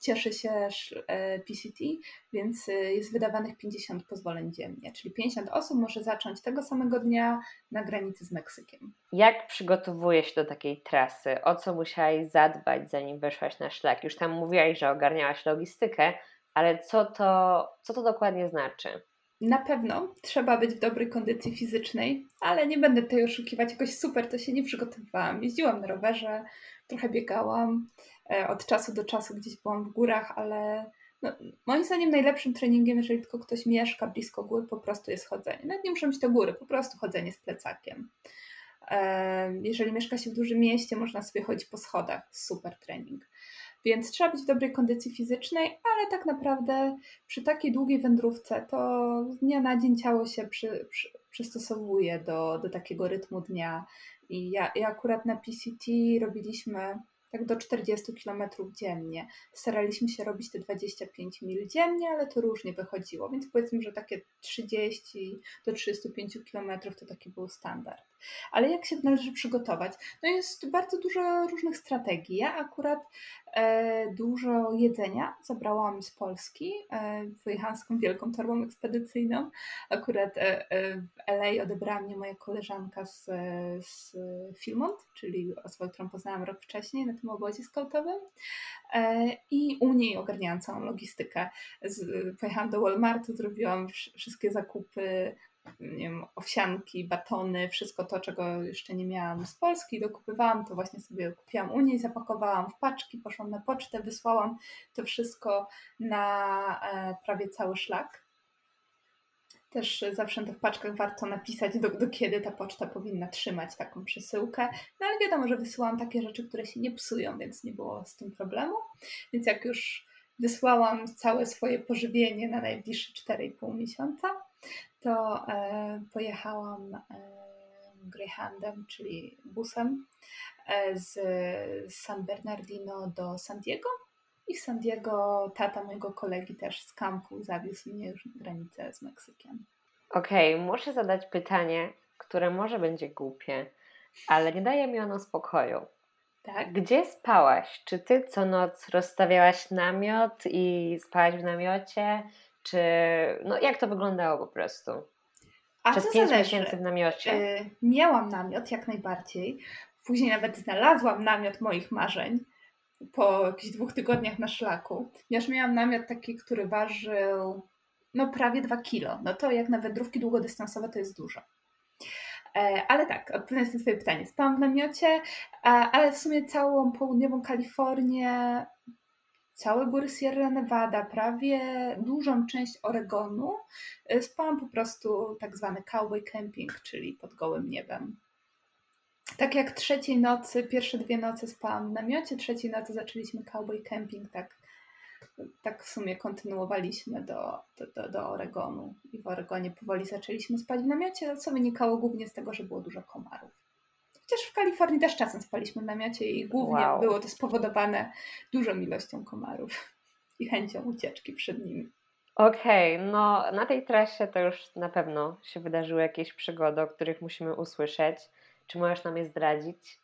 cieszy się e, PCT, więc e, jest wydawanych 50 pozwoleń dziennie, czyli 50 osób może zacząć tego samego dnia na granicy z Meksykiem. Jak przygotowujesz się do takiej trasy? O co musiałaś zadbać, zanim weszłaś na szlak? Już tam mówiłaś, że ogarniałaś logistykę, ale co to, co to dokładnie znaczy? Na pewno trzeba być w dobrej kondycji fizycznej, ale nie będę tutaj oszukiwać jakoś super, to się nie przygotowywałam. Jeździłam na rowerze, trochę biegałam, E, od czasu do czasu gdzieś byłam w górach, ale no, moim zdaniem najlepszym treningiem, jeżeli tylko ktoś mieszka blisko gór, po prostu jest chodzenie. Nawet nie muszą być to góry, po prostu chodzenie z plecakiem. E, jeżeli mieszka się w dużym mieście, można sobie chodzić po schodach. Super trening. Więc trzeba być w dobrej kondycji fizycznej, ale tak naprawdę przy takiej długiej wędrówce to z dnia na dzień ciało się przy, przy, przystosowuje do, do takiego rytmu dnia. I ja, ja akurat na PCT robiliśmy tak do 40 km dziennie. Staraliśmy się robić te 25 mil dziennie, ale to różnie wychodziło, więc powiedzmy, że takie 30 do 35 km to taki był standard. Ale jak się należy przygotować? No jest bardzo dużo różnych strategii. Ja akurat dużo jedzenia zabrałam z Polski. E, wyjechałam z taką wielką torbą ekspedycyjną. Akurat e, e w LA odebrała mnie moja koleżanka z, z Filmont, czyli osobą, którą poznałam rok wcześniej na tym obozie skautowym. E, I u niej ogarniałam całą logistykę. Pojechałam do Walmartu, zrobiłam wszystkie zakupy wiem, owsianki, batony, wszystko to, czego jeszcze nie miałam z Polski, dokupywałam, to właśnie sobie kupiłam u niej, zapakowałam w paczki, poszłam na pocztę, wysłałam to wszystko na e, prawie cały szlak. Też zawsze tych paczkach warto napisać, do, do, kiedy ta poczta powinna trzymać taką przesyłkę. No ale wiadomo, że wysyłam takie rzeczy, które się nie psują, więc nie było z tym problemu. Więc jak już wysłałam całe swoje pożywienie na najbliższe 4,5 miesiąca, to e, pojechałam e, Greyhoundem, czyli busem e, z San Bernardino do San Diego. I w San Diego tata mojego kolegi też z kampu zawiózł mnie już na granicę z Meksykiem. Okej, okay, muszę zadać pytanie, które może będzie głupie, ale nie daje mi ono spokoju. Tak? Gdzie spałaś? Czy ty co noc rozstawiałaś namiot i spałaś w namiocie? Czy no jak to wyglądało po prostu? A Przez pięć miesięcy w namiocie. Yy, miałam namiot jak najbardziej. Później nawet znalazłam namiot moich marzeń po jakichś dwóch tygodniach na szlaku. Ponieważ miałam namiot taki, który ważył no prawie dwa kilo. No to jak na wędrówki długodystansowe to jest dużo. E, ale tak, odpowiadając na Twoje pytanie, spałam w namiocie, ale w sumie całą południową Kalifornię całe góry Sierra Nevada, prawie dużą część Oregonu, y, spałam po prostu tak zwany cowboy camping, czyli pod gołym niebem. Tak jak trzeciej nocy, pierwsze dwie noce spałam w namiocie, trzeciej nocy zaczęliśmy cowboy camping, tak, tak w sumie kontynuowaliśmy do, do, do, do Oregonu. I w Oregonie powoli zaczęliśmy spać w namiocie, co wynikało głównie z tego, że było dużo komarów. Chociaż w Kalifornii też czasem spaliśmy w namiocie i głównie wow. było to spowodowane dużą ilością komarów i chęcią ucieczki przed nimi. Okej, okay, no na tej trasie to już na pewno się wydarzyły jakieś przygody, o których musimy usłyszeć. Czy możesz nam je zdradzić?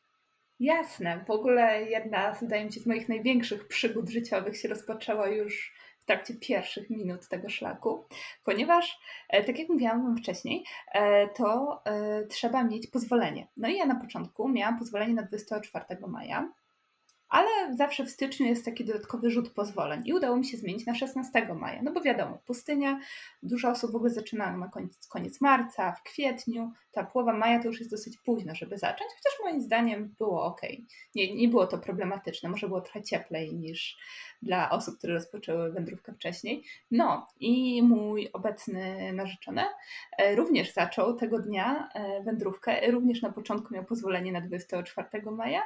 Jasne. W ogóle jedna, wydaje mi się, z moich największych przygód życiowych się rozpoczęła już w trakcie pierwszych minut tego szlaku, ponieważ, e, tak jak mówiłam Wam wcześniej, e, to e, trzeba mieć pozwolenie. No i ja na początku miałam pozwolenie na 24 maja, ale zawsze w styczniu jest taki dodatkowy rzut pozwoleń i udało mi się zmienić na 16 maja. No bo wiadomo, pustynia, dużo osób w ogóle zaczyna na koniec, koniec marca, w kwietniu, ta połowa maja to już jest dosyć późno, żeby zacząć, chociaż moim zdaniem było ok. Nie, nie było to problematyczne, może było trochę cieplej niż dla osób, które rozpoczęły wędrówkę wcześniej. No i mój obecny narzeczony e, również zaczął tego dnia e, wędrówkę, również na początku miał pozwolenie na 24 maja,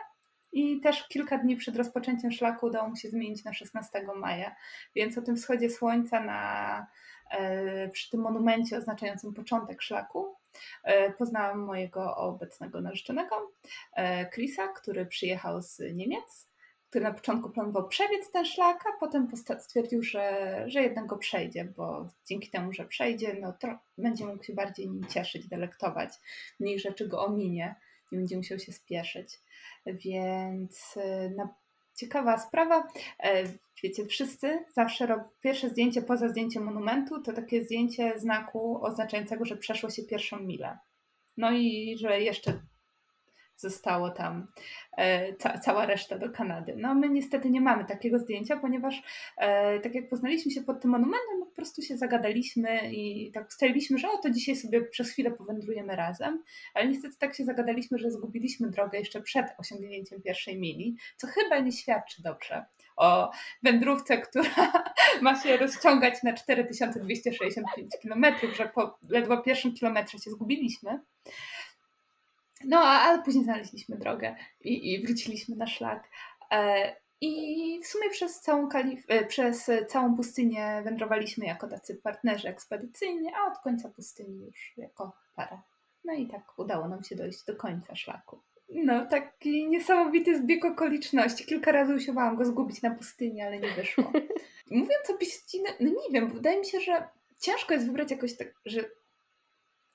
i też kilka dni przed rozpoczęciem szlaku udało mu się zmienić na 16 maja, więc o tym wschodzie słońca na, e, przy tym monumencie oznaczającym początek szlaku e, poznałam mojego obecnego narzeczonego, e, Chrisa, który przyjechał z Niemiec, który na początku planował przebiec ten szlak, a potem stwierdził, że, że jednak go przejdzie, bo dzięki temu, że przejdzie, no będzie mógł się bardziej nim cieszyć, delektować, mniej rzeczy go ominie nie będzie musiał się spieszyć. Więc y, no, ciekawa sprawa. E, wiecie, wszyscy zawsze pierwsze zdjęcie poza zdjęciem monumentu, to takie zdjęcie znaku oznaczającego, że przeszło się pierwszą milę. No i że jeszcze zostało tam e, ca cała reszta do Kanady. No my niestety nie mamy takiego zdjęcia, ponieważ e, tak jak poznaliśmy się pod tym monumentem, po prostu się zagadaliśmy i tak ustaliliśmy, że oto dzisiaj sobie przez chwilę powędrujemy razem, ale niestety tak się zagadaliśmy, że zgubiliśmy drogę jeszcze przed osiągnięciem pierwszej mili, co chyba nie świadczy dobrze o wędrówce, która ma się rozciągać na 4265 km, że po ledwo pierwszym kilometrze się zgubiliśmy. No, ale później znaleźliśmy drogę i, i wróciliśmy na szlak. E, I w sumie przez całą, Kalif- e, przez całą pustynię wędrowaliśmy jako tacy partnerzy ekspedycyjni, a od końca pustyni już jako para. No i tak udało nam się dojść do końca szlaku. No, taki niesamowity zbieg okoliczności. Kilka razy usiłowałam go zgubić na pustyni, ale nie wyszło. Mówiąc o piścinie, no nie wiem, wydaje mi się, że ciężko jest wybrać jakoś tak, że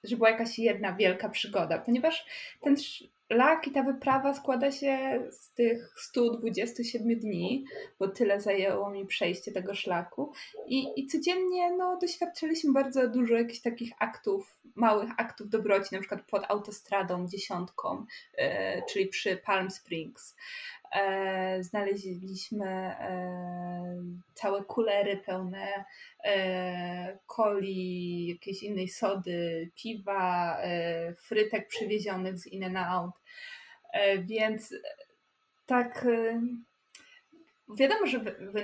że była jakaś jedna wielka przygoda, ponieważ ten szlak i ta wyprawa składa się z tych 127 dni, bo tyle zajęło mi przejście tego szlaku i, i codziennie no, doświadczyliśmy bardzo dużo jakichś takich aktów, małych aktów dobroci, na przykład pod autostradą dziesiątką, yy, czyli przy Palm Springs. E, znaleźliśmy e, całe kulery pełne e, coli, jakiejś innej sody, piwa, frytek przywiezionych z in and out. Więc tak wiadomo, że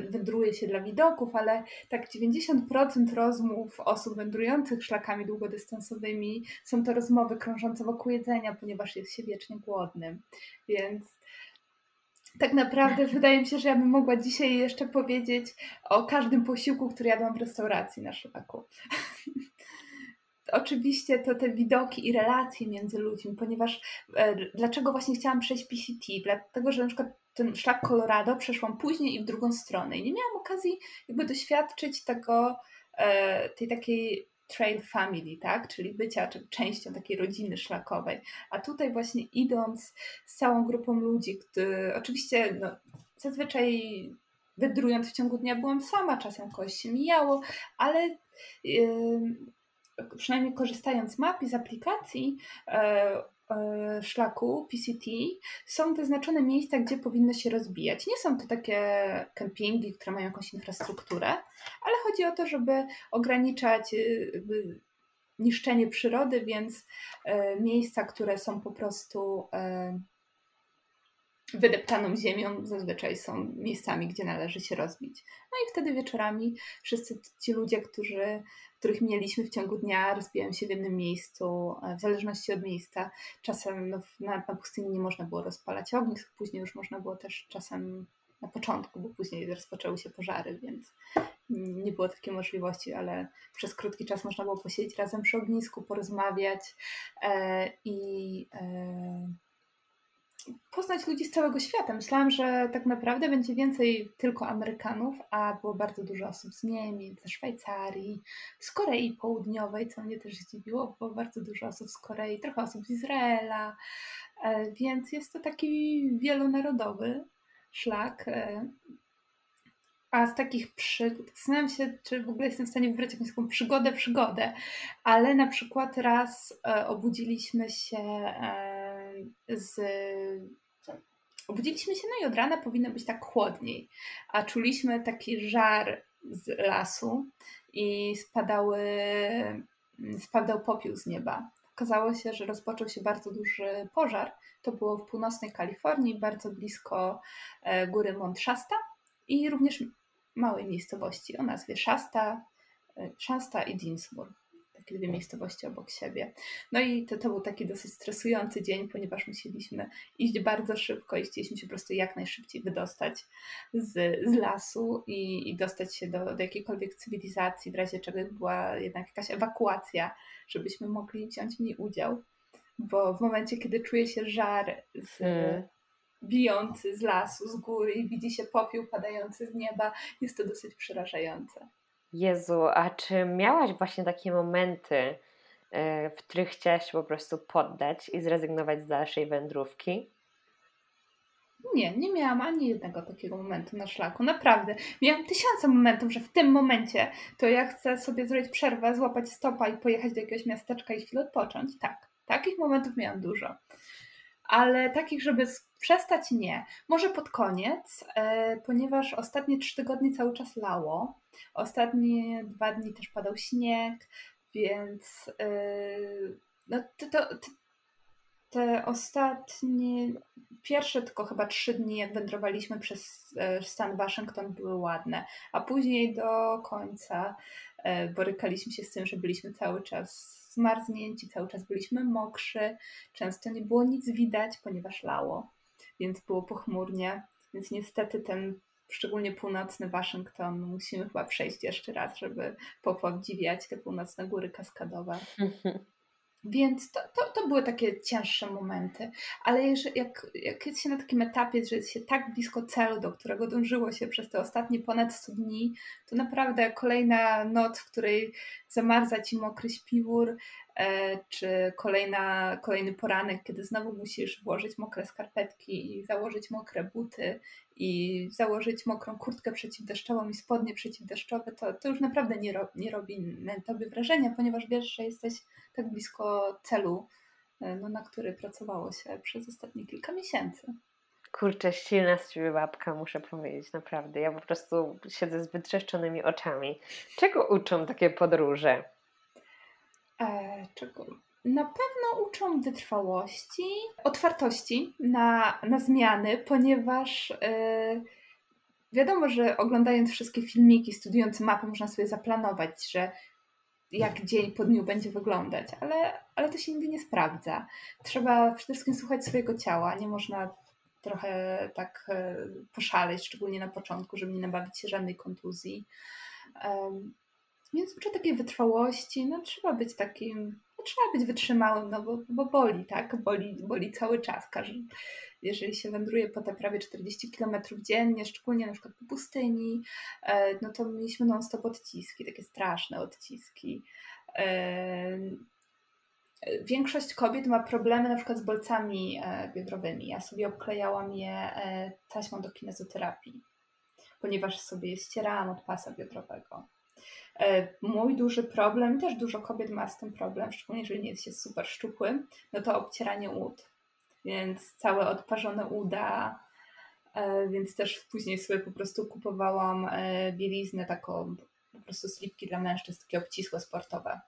wędruje się dla widoków, ale tak 90% rozmów osób wędrujących szlakami długodystansowymi są to rozmowy krążące wokół jedzenia, ponieważ jest się wiecznie głodnym. Więc tak naprawdę wydaje mi się, że ja bym mogła dzisiaj jeszcze powiedzieć o każdym posiłku, który jadłam w restauracji na szlaku. Oczywiście to te widoki i relacje między ludźmi, ponieważ e, dlaczego właśnie chciałam przejść PCT? Dlatego, że na przykład ten szlak Colorado przeszłam później i w drugą stronę i nie miałam okazji jakby doświadczyć tego, e, tej takiej trail family, tak? Czyli bycia częścią takiej rodziny szlakowej. A tutaj właśnie idąc z całą grupą ludzi, który oczywiście no, zazwyczaj wędrując w ciągu dnia byłam sama, czasem kogoś się mijało, ale yy, przynajmniej korzystając z map i z aplikacji, yy, szlaku PCT są wyznaczone miejsca, gdzie powinno się rozbijać. Nie są to takie kempingi, które mają jakąś infrastrukturę, ale chodzi o to, żeby ograniczać y, niszczenie przyrody, więc e, miejsca, które są po prostu e, wydeptaną ziemią zazwyczaj są miejscami, gdzie należy się rozbić. No i wtedy wieczorami wszyscy ci ludzie, którzy, których mieliśmy w ciągu dnia, rozbijają się w jednym miejscu, e, w zależności od miejsca. Czasem no, na, na pustyni nie można było rozpalać ognisk, później już można było też czasem na początku, bo później rozpoczęły się pożary, więc nie było takiej możliwości, ale przez krótki czas można było posiedzieć razem przy ognisku, porozmawiać e, i e, poznać ludzi z całego świata. Myślałam, że tak naprawdę będzie więcej tylko Amerykanów, a było bardzo dużo osób z Niemiec, ze Szwajcarii, z Korei Południowej, co mnie też zdziwiło, było bardzo dużo osób z Korei, trochę osób z Izraela, e, więc jest to taki wielonarodowy szlak. E, a z takich przygód, zastanawiam się, czy w ogóle jestem w stanie wybrać jakąś taką przygodę, przygodę, ale na przykład raz e, obudziliśmy się z obudziliśmy się, no i od rana powinno być tak chłodniej, a czuliśmy taki żar z lasu i spadały, spadał popiół z nieba. Okazało się, że rozpoczął się bardzo duży pożar. To było w północnej Kalifornii, bardzo blisko e, góry Mont Shasta i również małej miejscowości o nazwie Shasta, e, Shasta i Dinsmore takie dwie miejscowości obok siebie. No i to, to był taki dosyć stresujący dzień, ponieważ musieliśmy iść bardzo szybko i chcieliśmy się po prostu jak najszybciej wydostać z, z lasu i, i dostać się do, do jakiejkolwiek cywilizacji, w razie czego była jednak jakaś ewakuacja, żebyśmy mogli wziąć w niej udział. Bo w momencie, kiedy czuje się żar z, hmm bijący z lasu, z góry i widzi się popiół padający z nieba, jest to dosyć przerażające. Jezu, a czy miałaś właśnie takie momenty, e, w których chciałaś się po prostu poddać i zrezygnować z dalszej wędrówki? Nie, nie miałam ani jednego takiego momentu na szlaku. Naprawdę. Miałam tysiące momentów, że w tym momencie to ja chcę sobie zrobić przerwę, złapać stopa i pojechać do jakiegoś miasteczka i chwilę odpocząć. Tak, takich momentów miałam dużo. Ale takich, żeby przestać, nie. Może pod koniec, e, ponieważ ostatnie trzy tygodnie cały czas lało. Ostatnie dwa dni też padał śnieg, więc yy, no, to, to, te ostatnie, pierwsze tylko chyba trzy dni, jak wędrowaliśmy przez e, stan Waszyngton, były ładne, a później do końca e, borykaliśmy się z tym, że byliśmy cały czas zmarznięci, cały czas byliśmy mokrzy, często nie było nic widać, ponieważ lało, więc było pochmurnie, więc niestety ten szczególnie północny Waszyngton, musimy chyba przejść jeszcze raz, żeby popodziwiać te północne góry kaskadowe. Więc to, to, to, były takie cięższe momenty, ale jeżeli, jak, jak jest się na takim etapie, że jest się tak blisko celu, do którego dążyło się przez te ostatnie ponad 100 dni, to naprawdę kolejna noc, w której zamarza ci mokry śpiwór, E, czy kolejna, kolejny poranek, kiedy znowu musisz włożyć mokre skarpetki i założyć mokre buty i założyć mokrą kurtkę przeciwdeszczową i spodnie przeciwdeszczowe, to, to już naprawdę nie, ro, nie robi na tobie wrażenia, ponieważ wiesz, że jesteś tak blisko celu, e, no, na który pracowało się przez ostatnie kilka miesięcy. Kurczę, silna z ciebie babka, muszę powiedzieć, naprawdę. Ja po prostu siedzę z wytrzeszczonymi oczami. Czego uczą takie podróże? E, czego? Na pewno uczą wytrwałości, otwartości na, na zmiany, ponieważ e, wiadomo, że oglądając wszystkie filmiki, studiując mapę, można sobie zaplanować, że jak dzień po dniu będzie wyglądać, ale, ale to się nigdy nie sprawdza. Trzeba przede wszystkim słuchać swojego ciała, nie można trochę tak e, poszaleć, szczególnie na początku, żeby nie nabawić się żadnej kontuzji. Więc uczę takiej wytrwałości, no trzeba być takim, no trzeba być wytrzymałym, no bo, bo boli, tak? Boli, boli cały czas. Każdy, jeżeli się wędruje po te prawie 40 km dziennie, szczególnie na przykład po pustyni, e, no to mieliśmy non-stop odciski, takie straszne odciski. E, większość kobiet ma problemy na przykład z bolcami e, biodrowymi. Ja sobie obklejałam je taśmą do kinezoterapii, ponieważ sobie ścierałam od pasa biodrowego. E, mój duży problem, też dużo kobiet ma z tym problem, szczególnie jeżeli nie jest się super szczupłym, no to obcieranie ud. Więc całe odparzone uda, e, więc też później sobie po prostu kupowałam e, bieliznę taką, po prostu slipki dla mężczyzn, takie obcisłe sportowe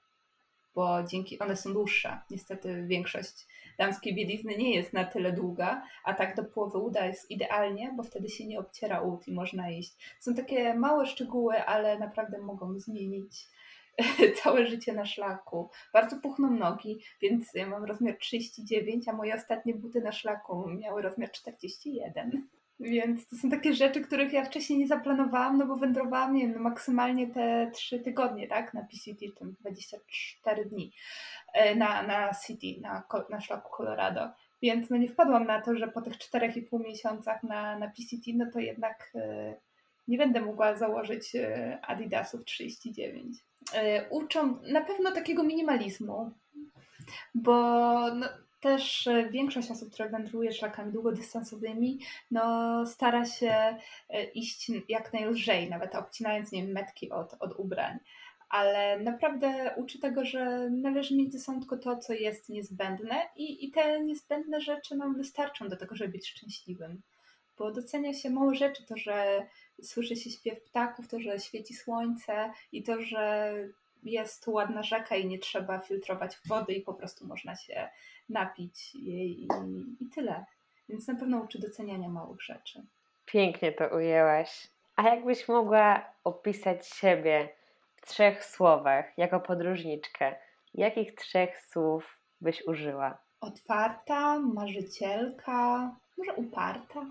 bo dzięki one są dłuższe. Niestety większość damskiej bielizny nie jest na tyle długa, a tak do połowy uda jest idealnie, bo wtedy się nie obciera ud i można iść. Są takie małe szczegóły, ale naprawdę mogą zmienić całe życie na szlaku. Bardzo puchną nogi, więc ja mam rozmiar 39, a moje ostatnie buty na szlaku miały rozmiar 41. Więc to są takie rzeczy, których ja wcześniej nie zaplanowałam, no bo wędrowałam nie wiem, maksymalnie te 3 tygodnie, tak, na PCT, tam 24 dni e, na, na City, na, na szlaku Colorado. Więc no nie wpadłam na to, że po tych 4,5 miesiącach na, na PCT, no to jednak e, nie będę mogła założyć e, Adidasów 39. Uczą na pewno takiego minimalizmu, bo no, też e, większość osób, które wędruje szlakami długodystansowymi, no, stara się e, iść jak najlżej, nawet obcinając nie wiem, metki od, od ubrań. ale naprawdę uczy tego, że należy mieć ze sobą tylko to, co jest niezbędne i, i te niezbędne rzeczy nam wystarczą do tego, żeby być szczęśliwym. Bo docenia się mało rzeczy, to, że słyszy się śpiew ptaków, to, że świeci słońce i to, że jest ładna rzeka i nie trzeba filtrować wody i po prostu można się napić jej i, i tyle. Więc na pewno uczy doceniania małych rzeczy. Pięknie to ujęłaś. A jakbyś mogła opisać siebie w trzech słowach jako podróżniczkę, jakich trzech słów byś użyła? Otwarta, marzycielka, może uparta.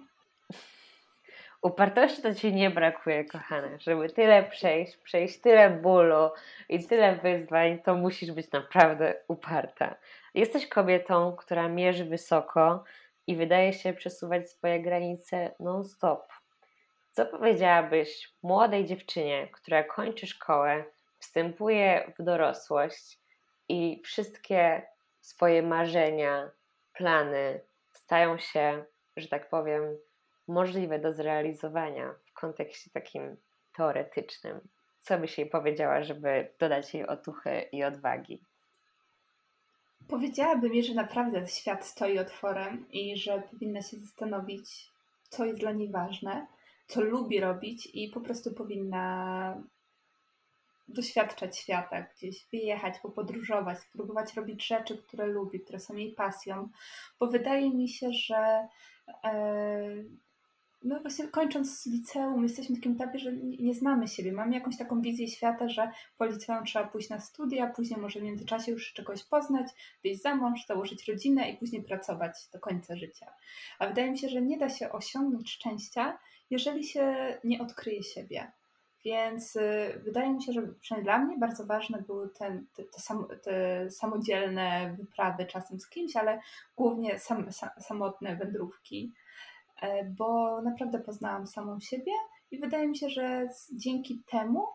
Upartości to ci nie brakuje, kochana. Żeby tyle przejść, przejść tyle bólu i tyle wyzwań, to musisz być naprawdę uparta. Jesteś kobietą, która mierzy wysoko i wydaje się przesuwać swoje granice non-stop. Co powiedziałabyś młodej dziewczynie, która kończy szkołę, wstępuje w dorosłość i wszystkie swoje marzenia, plany stają się, że tak powiem, możliwe do zrealizowania w kontekście takim teoretycznym? Co byś jej powiedziała, żeby dodać jej otuchy i odwagi? Powiedziałabym jej, że naprawdę świat stoi otworem i że powinna się zastanowić, co jest dla niej ważne, co lubi robić i po prostu powinna doświadczać świata, gdzieś wyjechać, popodróżować, spróbować robić rzeczy, które lubi, które są jej pasją, bo wydaje mi się, że e, no właśnie kończąc liceum, jesteśmy w takim etapie, że nie, znamy siebie. Mamy jakąś taką wizję świata, że po liceum trzeba pójść na studia, później może w międzyczasie już czegoś poznać, wyjść za mąż, założyć rodzinę i później pracować do końca życia. A wydaje mi się, że nie da się osiągnąć szczęścia, jeżeli się nie odkryje siebie. Więc y, wydaje mi się, że przynajmniej dla mnie bardzo ważne były te, te, sam, te samodzielne wyprawy czasem z kimś, ale głównie sam, sam, samotne wędrówki bo naprawdę poznałam samą siebie i wydaje mi się, że dzięki temu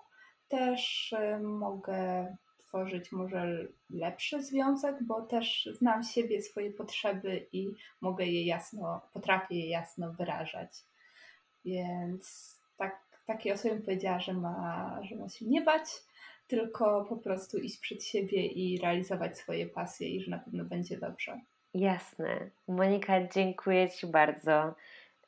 też e, mogę tworzyć może lepszy związek, bo też znam siebie, swoje potrzeby i mogę je jasno, potrafię je jasno wyrażać. Więc tak, takiej osobie powiedziała, że ma, że ma się nie bać, tylko po prostu iść przed siebie i realizować swoje pasje i że na pewno będzie dobrze. Jasne. Monika, dziękuję Ci bardzo.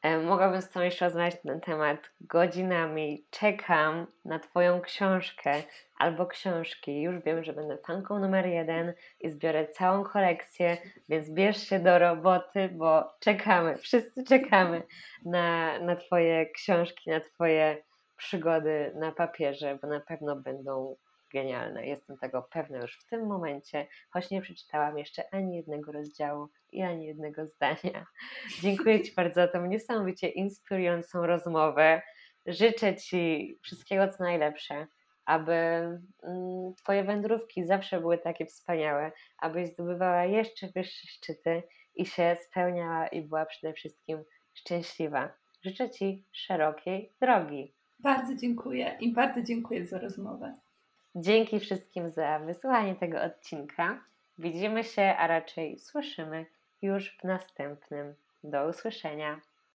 E, mogłabym z Tobą jeszcze rozmawiać na ten temat godzinami. Czekam na Twoją książkę albo książki. Już wiem, że będę fanką numer jeden i zbiorę całą kolekcję, więc bierz się do roboty, bo czekamy, wszyscy czekamy na, na Twoje książki, na Twoje przygody na papierze, bo na pewno będą genialne. Jestem tego pewna już w tym momencie, choć nie przeczytałam jeszcze ani jednego rozdziału i ani jednego zdania. Dziękuję Ci bardzo za tą niesamowicie inspirującą rozmowę. Życzę Ci wszystkiego co najlepsze, aby mm, Twoje wędrówki zawsze były takie wspaniałe, abyś zdobywała jeszcze wyższe szczyty i się spełniała i była przede wszystkim szczęśliwa. Życzę Ci szerokiej drogi. Bardzo dziękuję i bardzo dziękuję za rozmowę. Dzięki wszystkim za wysłuchanie tego odcinka. Widzimy się, a raczej słyszymy już w następnym. Do usłyszenia.